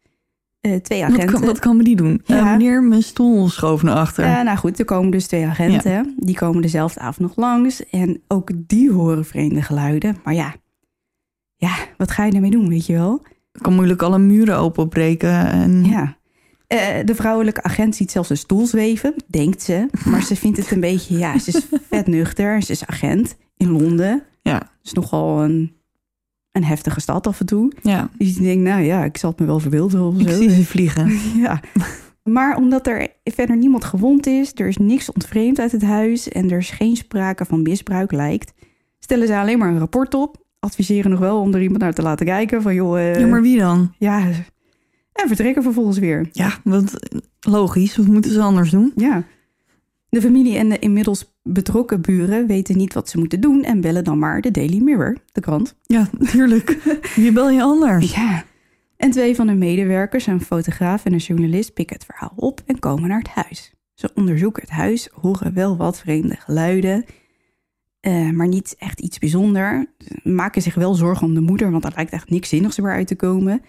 Eh, twee Wat agenten. kan, wat kan me die doen? Ja. Eh, meneer, mijn stoel schoof naar achter. Ja, nou goed, er komen dus twee agenten. Die komen dezelfde avond nog langs. En ook die horen vreemde geluiden. Maar ja, ja, wat ga je ermee doen, weet je wel? Ik kan moeilijk alle muren openbreken. En... Ja. De vrouwelijke agent ziet zelfs een stoel zweven, denkt ze. Maar ze vindt het een beetje, ja, ze is vet nuchter. Ze is agent in Londen. Ja. Is nogal een, een heftige stad af en toe. ja. Dus je denkt, nou ja, ik zal het me wel verbeelden of Ik zo. zie ze vliegen. Ja. Maar omdat er verder niemand gewond is, er is niks ontvreemd uit het huis en er is geen sprake van misbruik lijkt, stellen ze alleen maar een rapport op. Adviseren nog wel om er iemand naar te laten kijken van joh, eh, Ja, maar wie dan? ja. En vertrekken vervolgens weer. Ja, wat logisch. Wat moeten ze anders doen? Ja. De familie en de inmiddels betrokken buren weten niet wat ze moeten doen en bellen dan maar de Daily Mirror, de krant. Ja, natuurlijk. Wie bel je anders? Ja. En twee van de medewerkers, een fotograaf en een journalist, pikken het verhaal op en komen naar het huis. Ze onderzoeken het huis, horen wel wat vreemde geluiden, eh, maar niet echt iets bijzonder. Ze maken zich wel zorgen om de moeder, want er lijkt echt niks zinnigs meer uit te komen.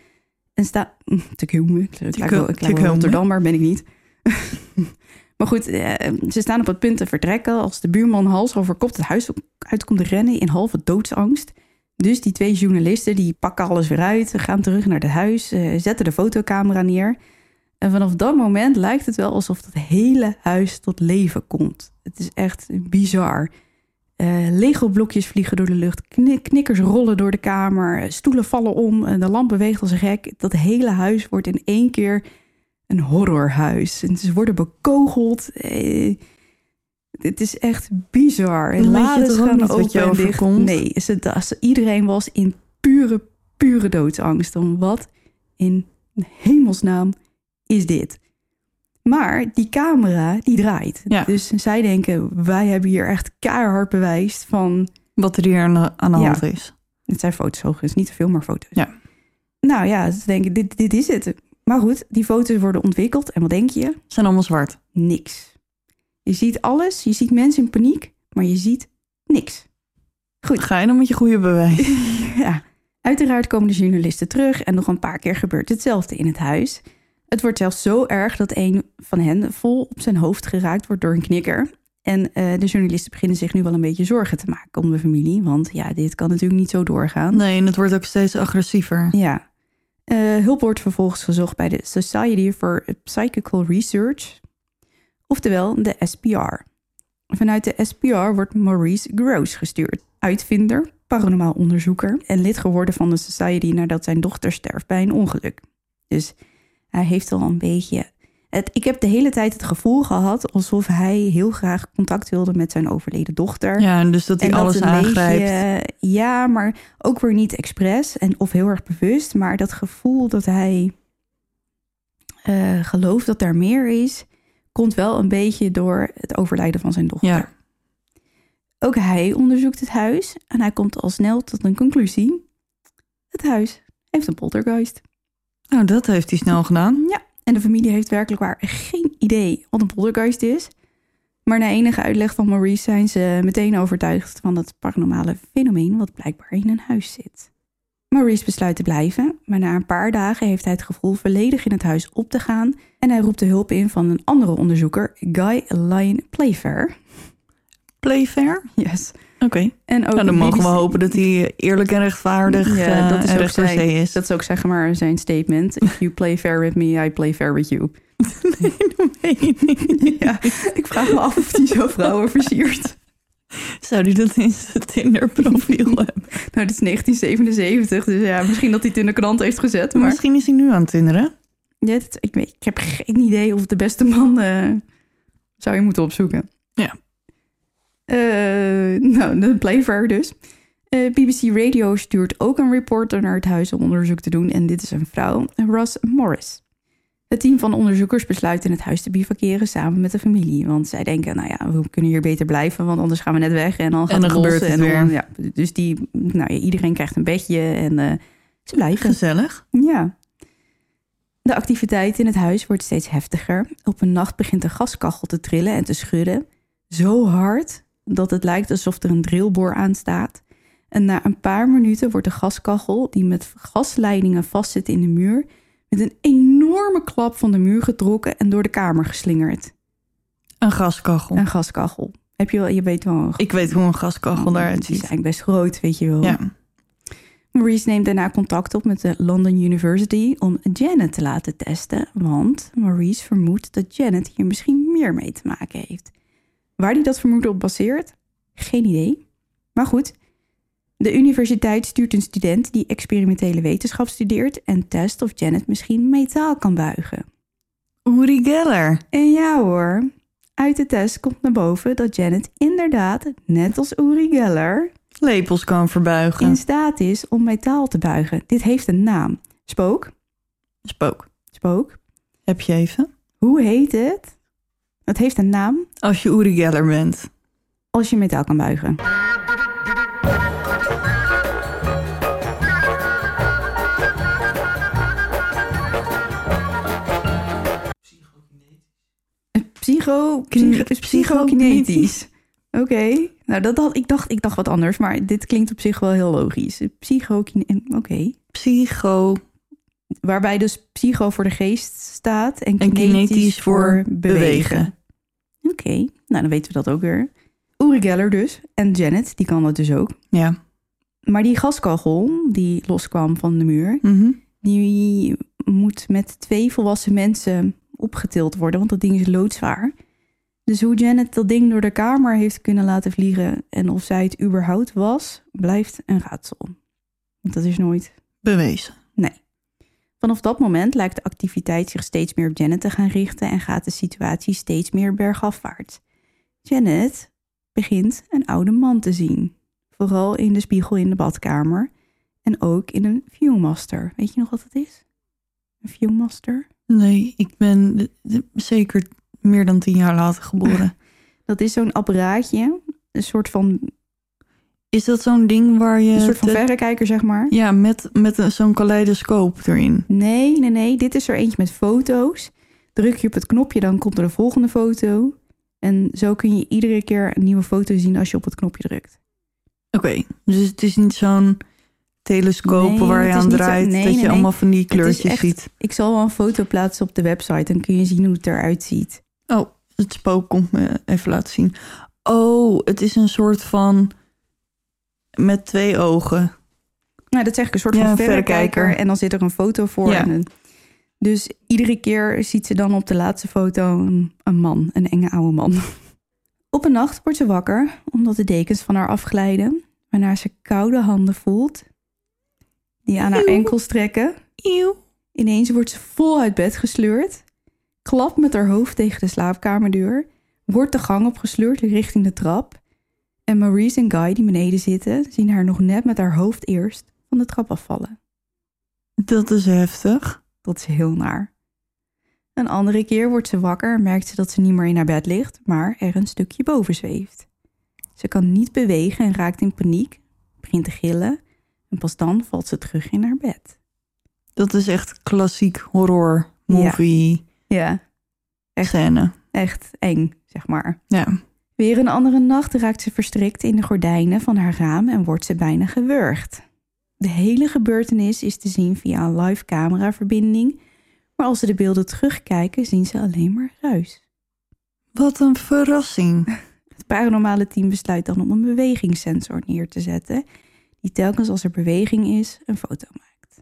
En sta te komen. Ik lijk wel. Rotterdam, maar ben ik niet. maar goed, eh, ze staan op het punt te vertrekken als de buurman hals over kop het huis uit komt rennen in halve doodsangst. Dus die twee journalisten die pakken alles weer uit, gaan terug naar het huis, eh, zetten de fotocamera neer. En vanaf dat moment lijkt het wel alsof het hele huis tot leven komt. Het is echt bizar. Eh Lego-blokjes vliegen door de lucht, kni- knikkers rollen door de kamer, stoelen vallen om, de lamp beweegt als een gek. Dat hele huis wordt in één keer een horrorhuis. En ze worden bekogeld. Eh, het is echt bizar. En weet je lades toch gaan niet wat open dicht. overkomt? Nee, ze, ze- iedereen was in pure, pure doodsangst. Om wat in hemelsnaam is dit? Maar die camera, die draait. Ja. Dus zij denken, wij hebben hier echt keihard bewijs van... Wat er hier aan de, aan de Ja. hand is. Het zijn foto's overigens, niet te veel, maar foto's. Ja. Nou ja, ze denken, dit, dit is het. Maar goed, die foto's worden ontwikkeld. En wat denk je? Ze zijn allemaal zwart. Niks. Je ziet alles, je ziet mensen in paniek, maar je ziet niks. Goed. Ga je dan met je goede bewijs? Ja, uiteraard komen de journalisten terug en nog een paar keer gebeurt hetzelfde in het huis. Het wordt zelfs zo erg dat een van hen vol op zijn hoofd geraakt wordt door een knikker. En eh, de journalisten beginnen zich nu wel een beetje zorgen te maken om de familie, want ja, dit kan natuurlijk niet zo doorgaan. Nee, en het wordt ook steeds agressiever. Ja. Eh, hulp wordt vervolgens gezocht bij de Society for Psychical Research, oftewel de SPR. Vanuit de SPR wordt Maurice Gross gestuurd, uitvinder, paranormaal onderzoeker en lid geworden van de Society nadat zijn dochter sterft bij een ongeluk. Dus hij heeft al een beetje. Het, ik heb de hele tijd het gevoel gehad alsof hij heel graag contact wilde met zijn overleden dochter. Ja, en dus dat hij En alles dat aangrijpt. beetje, ja, maar ook weer niet expres en of heel erg bewust. Maar dat gevoel dat hij eh, gelooft dat er meer is, komt wel een beetje door het overlijden van zijn dochter. Ja. Ook hij onderzoekt het huis en hij komt al snel tot een conclusie. Het huis heeft een poltergeist. Nou, dat heeft hij snel gedaan. Ja, en de familie heeft werkelijk waar geen idee wat een poltergeist is. Maar na enige uitleg van Maurice zijn ze meteen overtuigd van het paranormale fenomeen wat blijkbaar in een huis zit. Maurice besluit te blijven, maar na een paar dagen heeft hij het gevoel volledig in het huis op te gaan en hij roept de hulp in van een andere onderzoeker, Guy Lyon Playfair. Playfair? Yes. Oké. En ook Nou, dan mogen we hopen dat hij eerlijk en rechtvaardig Ja, eh, dat is en recht zijn- is. Dat is ook zeg maar zijn statement. If you play fair with me, I play fair with you. ja, ik vraag me af of hij zo vrouwen versiert. Zou hij dat in zijn Tinder-profiel hebben? Nou, dit is 1977, dus ja, misschien dat hij het in de krant heeft gezet. Maar Misschien is hij nu aan het tinderen. ja, ik, weet, ik heb geen idee of de beste man eh, zou je moeten opzoeken. Ja. Eh, nou, de Playfair dus. Eh, BBC Radio stuurt ook een reporter naar het huis om onderzoek te doen. En dit is een vrouw, Ross Morris. Het team van onderzoekers besluit in het huis te bivakeren samen met de familie. Want zij denken, nou ja, we kunnen hier beter blijven, want anders gaan we net weg en dan gaat En dan het gebeurt het en dan- weer. Ja, dus die, nou ja, iedereen krijgt een bedje en eh, ze blijven. Gezellig. Ja. De activiteit in het huis wordt steeds heftiger. Op een nacht begint de gaskachel te trillen en te schudden. Zo hard dat het lijkt alsof er een drillboor aan staat. En na een paar minuten wordt de gaskachel, die met gasleidingen vastzit in de muur, met een enorme klap van de muur getrokken en door de kamer geslingerd. Een gaskachel. Een gaskachel. Heb je wel, je weet wel. Een Ik weet hoe een gaskachel daaruit Die is ziet. eigenlijk best groot, weet je wel. Ja. Maurice neemt daarna contact op met de London University om Janet te laten testen, want Maurice vermoedt dat Janet hier misschien meer mee te maken heeft. Waar hij dat vermoeden op baseert? Geen idee. Maar goed, de universiteit stuurt een student die experimentele wetenschap studeert en test of Janet misschien metaal kan buigen. Uri Geller. En ja hoor, uit de test komt naar boven dat Janet inderdaad, net als Uri Geller, Lepels kan verbuigen. in staat is om metaal te buigen. Dit heeft een naam. Spook? Spook. Spook? Heb je even? Hoe heet het? Het heeft een naam Als je Uri Geller bent. als je metaal kan buigen. Psycho, psycho, Kin- psychokinetisch. Oké, nou dat had, ik, dacht, ik dacht wat anders, maar dit klinkt op zich wel heel logisch. Psychokinetisch, oké. Psycho Waarbij dus psycho voor de geest staat en en kinetisch, kinetisch voor bewegen. Oké, nou dan weten we dat ook weer. Uri Geller dus. En Janet, die kan dat dus ook. Ja. Maar die gaskachel die loskwam van de muur... Mhm. die moet met twee volwassen mensen opgetild worden... want dat ding is loodzwaar. Dus hoe Janet dat ding door de kamer heeft kunnen laten vliegen... en of zij het überhaupt was, blijft een raadsel. Want dat is nooit Bewezen. Vanaf dat moment lijkt de activiteit zich steeds meer op Janet te gaan richten en gaat de situatie steeds meer bergafwaarts. Janet begint een oude man te zien, vooral in de spiegel in de badkamer en ook in een Viewmaster. Weet je nog wat het is? Een Viewmaster? Nee, ik ben zeker meer dan tien jaar later geboren. Dat is zo'n apparaatje, een soort van, Is dat zo'n ding waar je... een soort van te- verrekijker, zeg maar. Ja, met, met een- zo'n kaleidoscoop erin. Nee, nee, nee. Dit is er eentje met foto's. Druk je op het knopje, dan komt er de volgende foto. En zo kun je iedere keer een nieuwe foto zien als je op het knopje drukt. Oké, dus het is niet zo'n telescoop Nee, waar je aan zo- draait... nee, dat nee, je allemaal van die kleurtjes echt- ziet. Ik zal wel een foto plaatsen op de website. Dan kun je zien hoe het eruit ziet. Oh, het spook komt me even laten zien. Oh, het is een soort van... Met twee ogen. Nou, dat zeg ik, een soort Ja, van verrekijker. En dan zit er een foto voor. Ja. En een- dus iedere keer ziet ze dan op de laatste foto een, een man. Een enge oude man. Op een nacht wordt ze wakker, omdat de dekens van haar afglijden. Waarna ze koude handen voelt. Die aan haar Eeuw. enkels trekken. Eeuw. Ineens wordt ze vol uit bed gesleurd. Klapt met haar hoofd tegen de slaapkamerdeur. Wordt de gang opgesleurd richting de trap. En Maurice en Guy, die beneden zitten, zien haar nog net met haar hoofd eerst van de trap afvallen. Dat is heftig. Dat is heel naar. Een andere keer wordt ze wakker en merkt ze dat ze niet meer in haar bed ligt, maar er een stukje boven zweeft. Ze kan niet bewegen en raakt in paniek, begint te gillen en pas dan valt ze terug in haar bed. Dat is echt klassiek horror movie Ja, Echt. scène. echt eng, zeg maar. Ja. Weer een andere nacht raakt ze verstrikt in de gordijnen van haar raam en wordt ze bijna gewurgd. De hele gebeurtenis is te zien via een live cameraverbinding. Maar als ze de beelden terugkijken, zien ze alleen maar ruis. Wat een verrassing. Het paranormale team besluit dan om een bewegingssensor neer te zetten, die telkens als er beweging is, een foto maakt.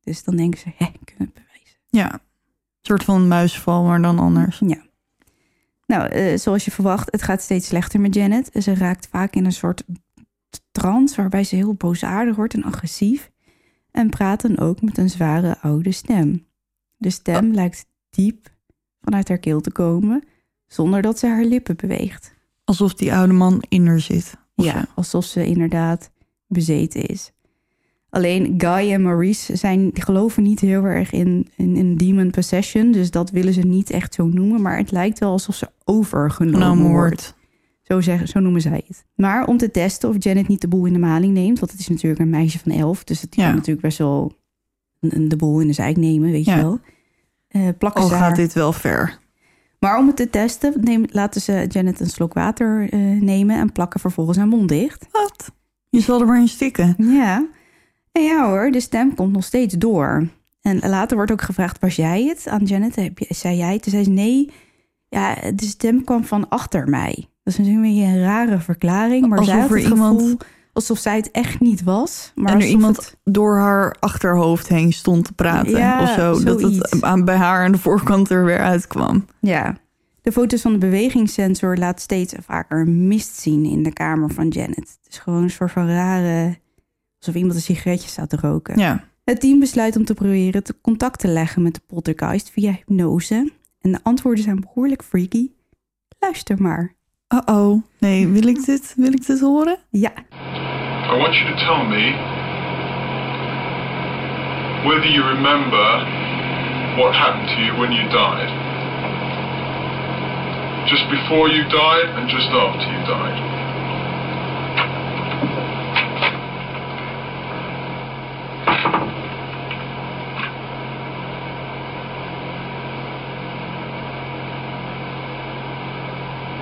Dus dan denken ze, hè, kunnen we het bewijzen. Ja, een soort van muisval, maar dan anders. Ja. Nou, eh, zoals je verwacht, het gaat steeds slechter met Janet. Ze raakt vaak in een soort trance waarbij ze heel boosaardig wordt en agressief. En praat dan ook met een zware oude stem. De stem lijkt diep vanuit haar keel te komen, zonder dat ze haar lippen beweegt. Alsof die oude man in haar zit. Ja, alsof ze inderdaad bezeten is. Alleen Guy en Maurice zijn, geloven niet heel erg in, in, in demon possession. Dus dat willen ze niet echt zo noemen. Maar het lijkt wel alsof ze overgenomen Genomen wordt. Zo, zeggen, zo noemen zij het. Maar om te testen of Janet niet de boel in de maling neemt. Want het is natuurlijk een meisje van elf. Dus het Ja. kan natuurlijk best wel een, de boel in de zijk nemen, weet Ja. je wel. Eh, plakken Al ze gaat haar- dit wel ver. Maar om het te testen, neem, laten ze Janet een slok water eh, nemen... en plakken vervolgens haar mond dicht. Wat? Je zal er maar in stikken. Ja. Ja hoor, de stem komt nog steeds door. En later wordt ook gevraagd, was jij het aan Janet? Heb je, zei jij het? Toen zei ze, nee, ja, de stem kwam van achter mij. Dat is natuurlijk een beetje een rare verklaring. Maar zij Alsof had er het iemand- gevoel alsof zij het echt niet was. Maar en er iemand het- door haar achterhoofd heen stond te praten. Ja, of zo. Dat het aan, bij haar aan de voorkant er weer uitkwam. Ja. De foto's van de bewegingssensor laat steeds vaker een mist zien in de kamer van Janet. Het is gewoon een soort van rare... alsof iemand een sigaretje staat te roken. Ja. Het team besluit om te proberen te contact te leggen met de poltergeist via hypnose. En de antwoorden zijn behoorlijk freaky. Luister maar. Uh-oh. Nee, wil ik dit, wil ik dit horen? Ja, I want you to tell me whether you remember what happened to you when you died. Just before you died and just after you died.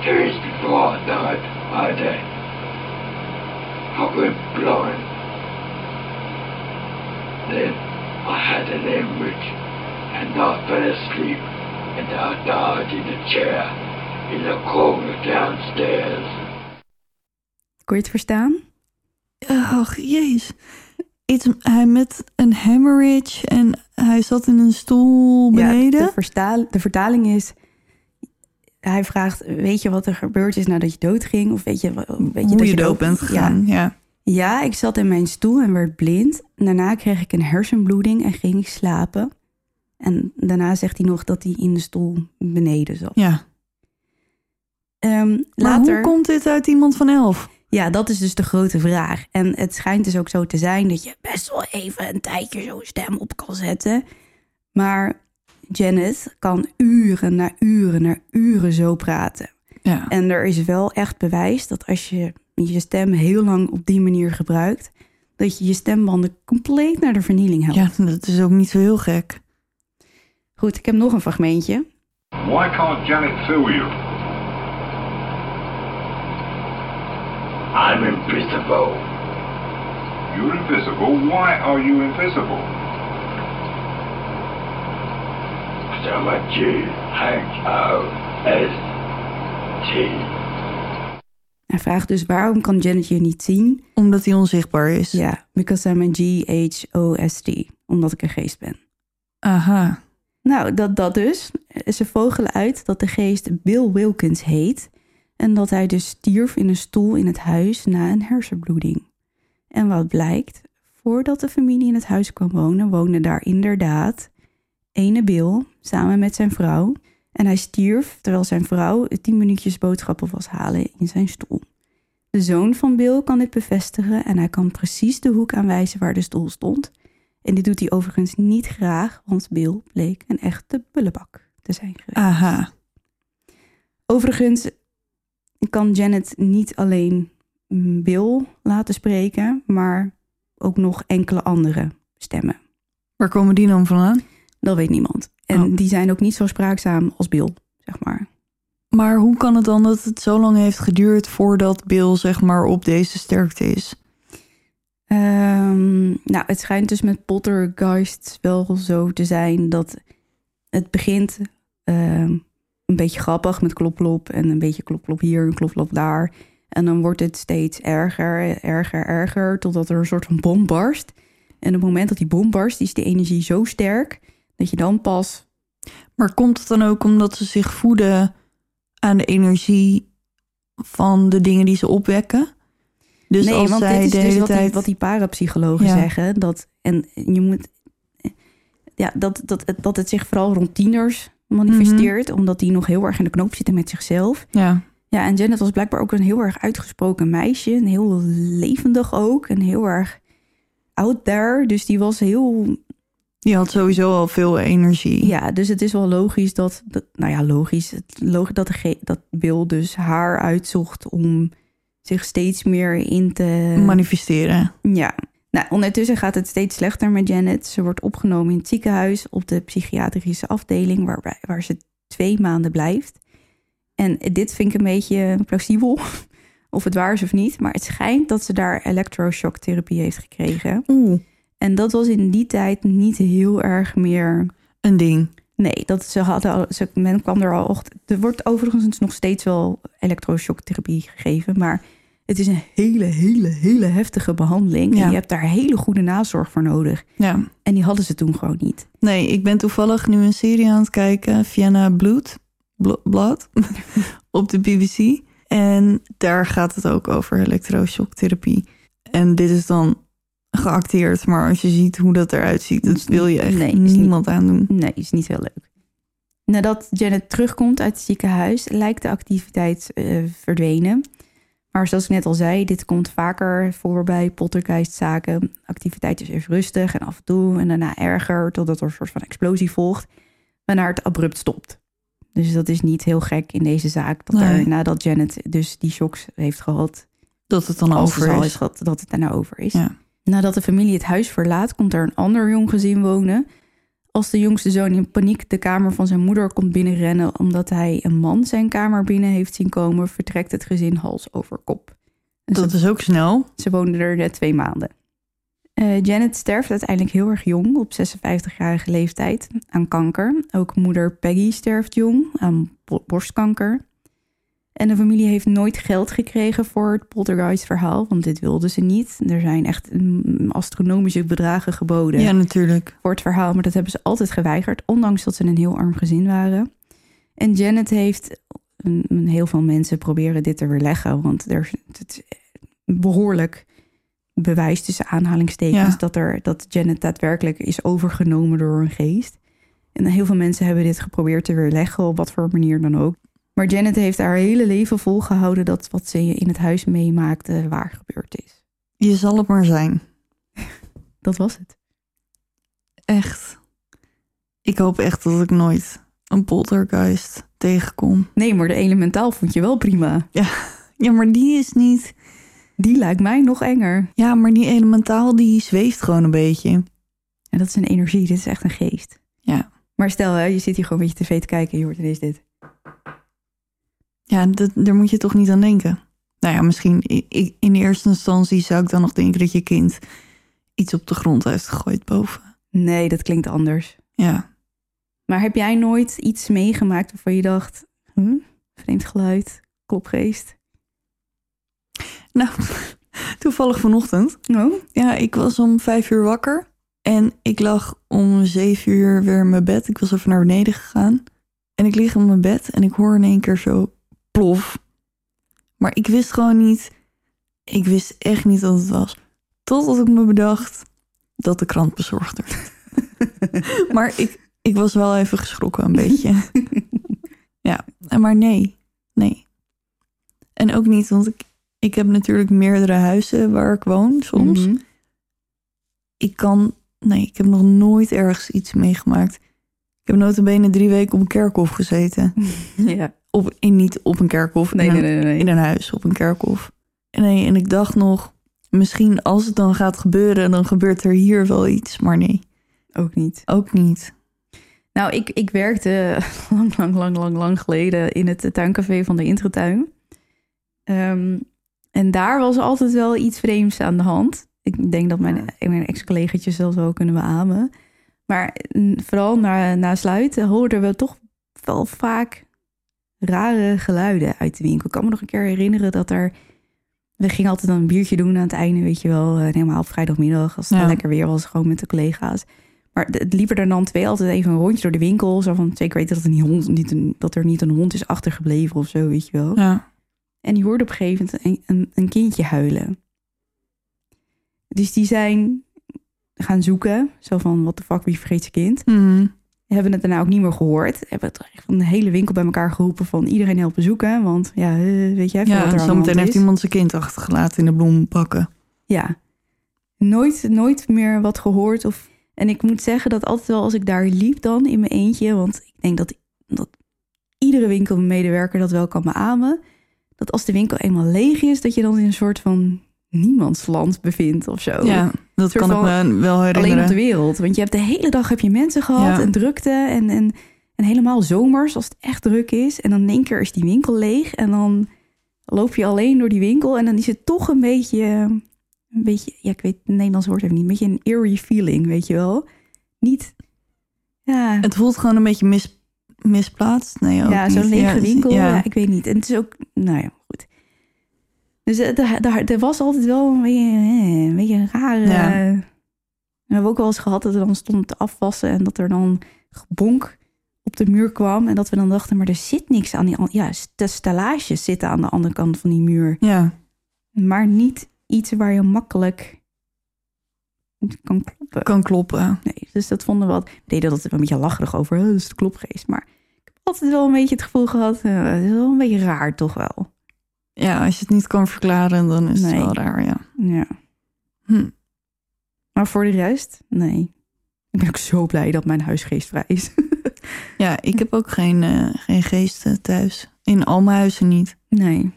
Days before I died, I did. I went blind. Then I had an hemorrhage and I fell asleep and I died in a chair in the corner downstairs. kon je het verstaan? Ach, jeez. Iets, hij met een hemorrhage en hij zat in een stoel beneden. Ja, de, vertaling is... Hij vraagt, weet je wat er gebeurd is nadat je doodging? Of weet je, weet je Hoe dat je dood bent gegaan. Ja. ja, ik zat in mijn stoel en werd blind. Daarna kreeg ik een hersenbloeding en ging ik slapen. En daarna zegt hij nog dat hij in de stoel beneden zat. ja. Ehm, Maar later... hoe komt dit uit iemand van elf? Ja, dat is dus de grote vraag. En het schijnt dus ook zo te zijn dat je best wel even een tijdje zo'n stem op kan zetten. Maar Janet kan uren na uren na uren zo praten. Ja. En er is wel echt bewijs dat als je je stem heel lang op die manier gebruikt, dat je je stembanden compleet naar de vernieling helpt. ja, dat is ook niet zo heel gek. Goed, ik heb nog een fragmentje. Why can't Janet you? I'm invisible. You're invisible. Why are you invisible? So my G H O S T. Hij vraagt dus waarom kan Janet je niet zien? Omdat hij onzichtbaar is. Ja, because I'm a G-H-O-S-T. Omdat ik een geest ben. Aha. Nou, dat, dat dus. Ze vogelen uit dat de geest Bill Wilkins heet. En dat hij dus stierf in een stoel in het huis na een hersenbloeding. En wat blijkt, voordat de familie in het huis kwam wonen, woonde daar inderdaad ene Bill samen met zijn vrouw. En hij stierf terwijl zijn vrouw tien minuutjes boodschappen was halen in zijn stoel. De zoon van Bill kan dit bevestigen en hij kan precies de hoek aanwijzen waar de stoel stond. En dit doet hij overigens niet graag, want Bill bleek een echte bullebak te zijn geweest. Aha. Overigens kan Janet niet alleen Bill laten spreken, maar ook nog enkele andere stemmen. Waar komen die dan vandaan? Dat weet niemand. En Oh. die zijn ook niet zo spraakzaam als Bill, zeg maar. Maar hoe kan het dan dat het zo lang heeft geduurd voordat Bill zeg maar op deze sterkte is? Ehm, nou, het schijnt dus met poltergeist wel zo te zijn dat het begint ehm, een beetje grappig met klop-klop en een beetje klop-klop hier en klop-klop daar. En dan wordt het steeds erger, erger, erger, totdat er een soort van bom barst. En op het moment dat die bom barst, is die energie zo sterk dat je dan pas. Maar komt het dan ook omdat ze zich voeden aan de energie van de dingen die ze opwekken? Dus nee, als want zij dit is de dus wat, tijd... die, wat die parapsychologen Ja. zeggen. Dat, en je moet. Ja, dat, dat, dat het zich vooral rond tieners manifesteert, Mhm. omdat die nog heel erg in de knoop zitten met zichzelf. Ja, Ja, en Janet was blijkbaar ook een heel erg uitgesproken meisje. En heel levendig ook. En heel erg out there. Dus die was heel... die had sowieso al veel energie. Ja, dus het is wel logisch dat... dat nou ja, logisch. Het, logisch dat, de, dat Bill dus haar uitzocht om zich steeds meer in te... Manifesteren. Ja. Nou, ondertussen gaat het steeds slechter met Janet. Ze wordt opgenomen in het ziekenhuis op de psychiatrische afdeling... Waarbij, waar ze twee maanden blijft. En dit vind ik een beetje plausibel, of het waar is of niet. Maar het schijnt dat ze daar elektroshocktherapie heeft gekregen. Oeh, En dat was in die tijd niet heel erg meer... een ding. Nee, dat ze hadden al, ze, men kwam er al... Er wordt overigens nog steeds wel elektroshoktherapie gegeven, maar... Het is een hele, hele, hele heftige behandeling. Ja. En je hebt daar hele goede nazorg voor nodig. Ja. En die hadden ze toen gewoon niet. Nee, ik ben toevallig nu een serie aan het kijken, Vienna Blood, Blo- Blood, op de BBC. En daar gaat het ook over elektroshocktherapie. En dit is dan geacteerd, maar als je ziet hoe dat eruit ziet, dat wil je echt Nee, niemand aandoen. Nee, is niet heel leuk. Nadat Janet terugkomt uit het ziekenhuis, lijkt de activiteit eh, verdwenen. Maar zoals ik net al zei, dit komt vaker voor bij poltergeistzaken. Activiteit is even rustig en af en toe en daarna erger, totdat er een soort van explosie volgt, waarna het abrupt stopt. Dus dat is niet heel gek in deze zaak, dat Nee. er, nadat Janet dus die shocks heeft gehad, Dat het dan over is. is gehad, dat het daarna over is. Ja. Nadat de familie het huis verlaat, komt er een ander jong gezin wonen. Als de jongste zoon in paniek de kamer van zijn moeder komt binnenrennen omdat hij een man zijn kamer binnen heeft zien komen, vertrekt het gezin hals over kop. En Dat ze, is ook snel. ze woonden er net twee maanden. Eh, Janet sterft uiteindelijk heel erg jong, op 56-jarige leeftijd, aan kanker. Ook moeder Peggy sterft jong, aan bo- borstkanker. En de familie heeft nooit geld gekregen voor het poltergeist-verhaal, want dit wilden ze niet. Er zijn echt mm, astronomische bedragen geboden Ja, natuurlijk. voor het verhaal, maar dat hebben ze altijd geweigerd, ondanks dat ze een heel arm gezin waren. En Janet heeft, een, heel veel mensen proberen dit te weerleggen, want er is het is behoorlijk bewijs tussen aanhalingstekens Ja. dat, er, dat Janet daadwerkelijk is overgenomen door een geest. En heel veel mensen hebben dit geprobeerd te weerleggen, op wat voor manier dan ook. Maar Janet heeft haar hele leven volgehouden dat wat ze in het huis meemaakte waar gebeurd is. Je zal het maar zijn. Dat was het. Echt. Ik hoop echt dat ik nooit een poltergeist tegenkom. Nee, maar de elementaal vond je wel prima. Ja, maar die is niet... Die lijkt mij nog enger. Ja, maar die elementaal die zweeft gewoon een beetje. En dat is een energie, dit is echt een geest. Ja. Maar stel, hè, je zit hier gewoon een beetje tv te kijken en je hoort ineens dit. Ja, dat, daar moet je toch niet aan denken. Nou ja, misschien in eerste instantie zou ik dan nog denken dat je kind iets op de grond heeft gegooid boven. Nee, dat klinkt anders. Ja. Maar heb jij nooit iets meegemaakt waarvan je dacht... Hm? Vreemd geluid, klopgeest. Nou, toevallig vanochtend. Oh? Ja, ik was om vijf uur wakker. En ik lag om zeven uur weer in mijn bed. Ik was even naar beneden gegaan. En ik lig in mijn bed en ik hoor in één keer zo plof. Maar ik wist gewoon niet... Ik wist echt niet wat het was. Totdat ik me bedacht dat de krant bezorgd werd. maar ik, ik was wel even geschrokken een beetje. ja, maar nee. Nee. En ook niet, want ik, ik heb natuurlijk meerdere huizen waar ik woon soms. Mhm. Ik kan... Nee, ik heb nog nooit ergens iets meegemaakt. Ik heb notabene drie weken op een kerkhof gezeten. Ja. Op, in, niet op een kerkhof, Nee, in, nee, een, nee, nee. in een huis op een kerkhof. En, nee, en ik dacht nog, misschien als het dan gaat gebeuren, dan gebeurt er hier wel iets. Maar nee, Ook niet. ook niet. Nou, ik, ik werkte lang, lang, lang, lang, lang geleden in het tuincafé van de Intratuin. Ehm, en daar was altijd wel iets vreemds aan de hand. Ik denk dat mijn, mijn ex-collega's dat wel kunnen beamen. Maar mm, vooral na, na sluiten hoorden we toch wel vaak rare geluiden uit de winkel. Ik kan me nog een keer herinneren dat er... We gingen altijd dan een biertje doen aan het einde, weet je wel. eh, Helemaal op vrijdagmiddag, als het Ja. lekker weer was, gewoon met de collega's. Maar het liepen er dan twee altijd even een rondje door de winkel. Zo van, zeker weten dat, er niet hond, niet een, dat er niet een hond is achtergebleven of zo, weet je wel. Ja. En die hoorde op een gegeven moment een, een, een kindje huilen. Dus die zijn gaan zoeken. Zo van, wat de fuck, wie vergeet zijn kind? Mhm. Hebben het daarna ook niet meer gehoord. Hebben het echt van de hele winkel bij elkaar geroepen van iedereen helpen zoeken. Want ja, eh, weet jij wat Ja, er zometeen heeft iemand zijn kind achtergelaten in de bloemenpakken. Ja. Nooit, nooit meer wat gehoord. Of... En ik moet zeggen dat altijd wel als ik daar liep dan in mijn eentje. Want ik denk dat, dat iedere winkelmedewerker dat wel kan beamen. Dat als de winkel eenmaal leeg is, dat je dan in een soort van niemandsland bevindt of zo. Ja, dat kan ik me wel Alleen herinneren. op de wereld. Want je hebt de hele dag heb je mensen gehad Ja. en drukte. En, en, en helemaal zomers als het echt druk is. En dan in één keer is die winkel leeg. En dan loop je alleen door die winkel. En dan is het toch een beetje... Een beetje ja, ik weet het Nederlands woord even niet. Een beetje een eerie feeling, weet je wel. Niet... Ja, Het voelt gewoon een beetje mis, misplaatst. Nee, ja zo'n lege Ja, winkel. Ja. Ja. ik weet niet. En het is ook... Nou ja. Dus eh, er was altijd wel een beetje, eh, een beetje een rare... Ja. We hebben ook wel eens gehad dat we dan stonden te afwassen... en dat er dan gebonk op de muur kwam. En dat we dan dachten, maar er zit niks aan die... Ja, de stellages zitten aan de andere kant van die muur. ja. Maar niet iets waar je makkelijk kan kloppen. kan kloppen. Nee, dus dat vonden we wat. We deden dat een beetje lacherig over. "Oh, Dat is de klopgeest. Maar ik heb altijd wel een beetje het gevoel gehad. eh, het is wel een beetje raar, toch wel. Ja, als je het niet kan verklaren, dan is Nee. het wel raar, ja. Ja. Hm. Maar voor de rest, nee. Ik ben ook zo blij dat mijn huis geestvrij is. Ja, ik heb ook geen, eh, geen geesten thuis. In al mijn huizen niet. nee.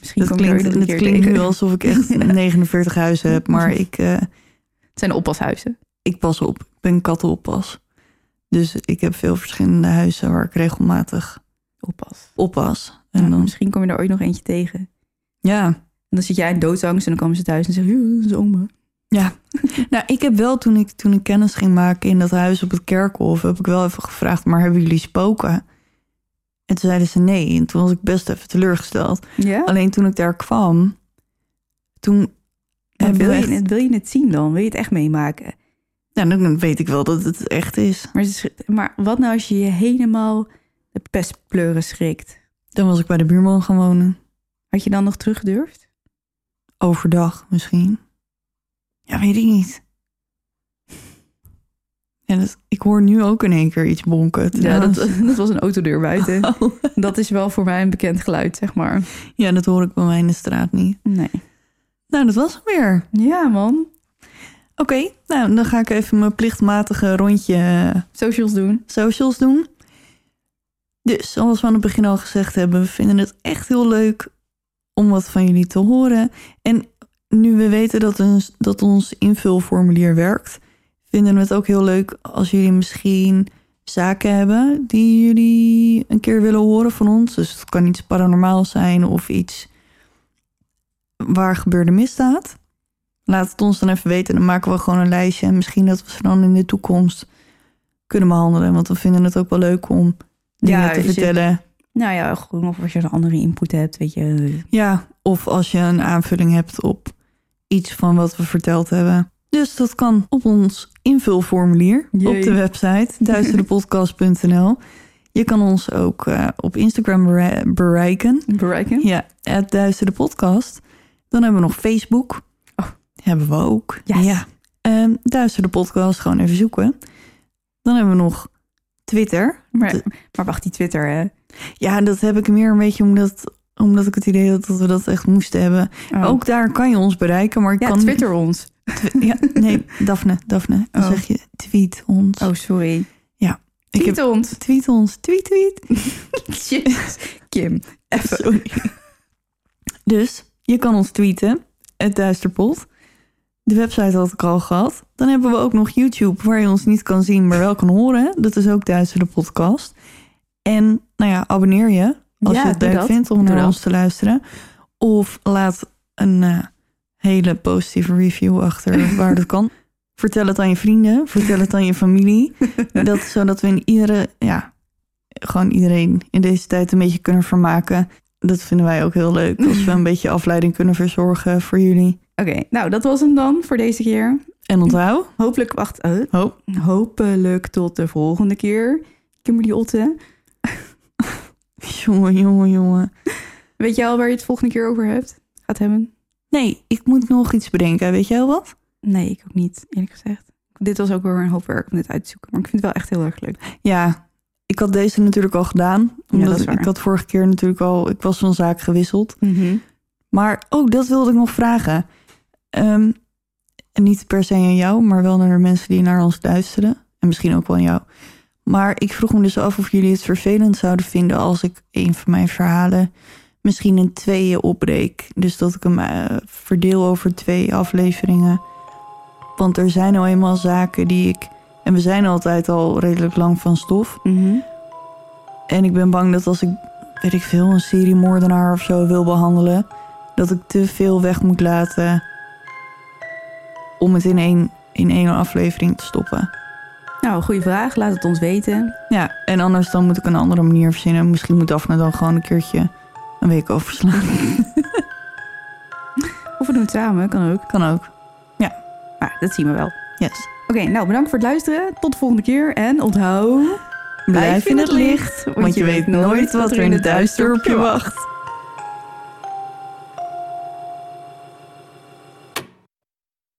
Misschien Dat klinkt, het klinkt nu alsof ik echt Ja. 49 huizen heb, maar ik, eh, Het zijn oppashuizen. ik pas op. Ik ben kattenoppas. Dus ik heb veel verschillende huizen waar ik regelmatig Oppas. oppas. En dan, Misschien kom je er ooit nog eentje tegen. ja, En dan zit jij in doodsangst en dan komen ze thuis en zeggen... "Ja, dat is oma. Ja, nou, ik heb wel toen ik, toen ik kennis ging maken in dat huis op het kerkhof, heb ik wel even gevraagd, maar hebben jullie spoken? En toen zeiden ze nee. En toen was ik best even teleurgesteld. Ja? Alleen toen ik daar kwam, toen wil, je, echt, het- wil je het zien dan? Wil je het echt meemaken? ja, dan weet ik wel dat het echt is. Maar, maar wat nou als je je helemaal de pestpleuren schrikt? Dan was ik bij de buurman gaan wonen. Had je dan nog terug gedurfd? Overdag misschien. Ja, weet ik niet. Ja, dat, ik hoor nu ook in één keer iets bonken. Ja, dat, dat was een autodeur buiten. Dat is wel voor mij een bekend geluid, zeg maar. ja, dat hoor ik bij mij in de straat niet. Nee. Nou, dat was hem weer. Ja, man. Oké, nou dan ga ik even mijn plichtmatige rondje eh, Socials doen. socials doen. Dus, zoals we aan het begin al gezegd hebben, we vinden het echt heel leuk om wat van jullie te horen. En nu we weten dat, ons, dat ons invulformulier werkt, vinden we het ook heel leuk als jullie misschien zaken hebben die jullie een keer willen horen van ons. Dus het kan iets paranormaals zijn of iets waar gebeurde misdaad. Laat het ons dan even weten. Dan maken we gewoon een lijstje. En misschien dat we ze dan in de toekomst kunnen behandelen. Want we vinden het ook wel leuk om dingen Ja, te het- vertellen. Nou ja, gewoon of als je een andere input hebt, weet je. Ja, of als je een aanvulling hebt op iets van wat we verteld hebben. Dus dat kan op ons invulformulier Jee. op de website duisterdepodcast.nl. Je kan ons ook eh, op Instagram bere- bereiken. Bereiken. Ja, het Podcast. Dan hebben we nog Facebook. Oh. Hebben we ook. Yes. Ja. Ehm Duister de Podcast, gewoon even zoeken. Dan hebben we nog Twitter. Maar, maar wacht, die Twitter, hè? Ja, dat heb ik meer een beetje omdat, omdat ik het idee had dat we dat echt moesten hebben. Oh. Ook daar kan je ons bereiken, maar ik ja, kan... Twitter ons. Twi- ja, nee, Daphne, Daphne. Dan Oh. zeg je tweet ons. Oh, sorry. ik Tweet heb, ons. tweet ons. Tweet, tweet. Kim, even. Sorry. Dus je kan ons tweeten, het Duisterpot. De website had ik al gehad. Dan hebben we ook nog YouTube, waar je ons niet kan zien, maar wel kan horen. Dat is ook Duister de podcast. En nou ja, abonneer je als Ja, je het leuk vindt om Doe naar dat. ons te luisteren. Of laat een eh, hele positieve review achter waar dat kan. Vertel het aan je vrienden, vertel het aan je familie. Dat, zodat we in iedere, ja, gewoon iedereen in deze tijd een beetje kunnen vermaken. Dat vinden wij ook heel leuk. Als we een beetje afleiding kunnen verzorgen voor jullie. Oké, nou dat was hem dan voor deze keer. En onthoud, Hopelijk, wacht, eh, hoop, hopelijk tot de volgende keer. Kimberly Otte. jongen, jongen, jongen. Weet je al waar je het volgende keer over hebt? Gaat hebben? Nee, ik moet nog iets bedenken. Weet jij al wat? Nee, ik ook niet, eerlijk gezegd. Dit was ook weer een hoop werk om dit uit te zoeken. Maar ik vind het wel echt heel erg leuk. Ja, ik had deze natuurlijk al gedaan. Omdat ik had vorige keer natuurlijk al, ik was van zaak gewisseld. Mhm. Maar ook dat wilde ik nog vragen. Ehm, en niet per se aan jou, maar wel naar de mensen die naar ons luisteren. En misschien ook wel aan jou. Maar ik vroeg me dus af of jullie het vervelend zouden vinden als ik een van mijn verhalen misschien in tweeën opbreek. Dus dat ik hem eh, verdeel over twee afleveringen. Want er zijn nou eenmaal zaken die ik. En we zijn altijd al redelijk lang van stof. Mhm. En ik ben bang dat als ik, weet ik veel, een seriemoordenaar of zo wil behandelen, dat ik te veel weg moet laten om het in één, in één aflevering te stoppen. Nou, goede vraag. Laat het ons weten. Ja, en anders dan moet ik een andere manier verzinnen. Misschien moet Daphne dan gewoon een keertje een week overslaan. Of we doen het samen, kan ook. kan ook. Maar dat zien we wel. Yes. Oké, nou bedankt voor het luisteren. Tot de volgende keer. En onthoud... Blijf in het licht, want je weet nooit wat er in het duister op je wacht.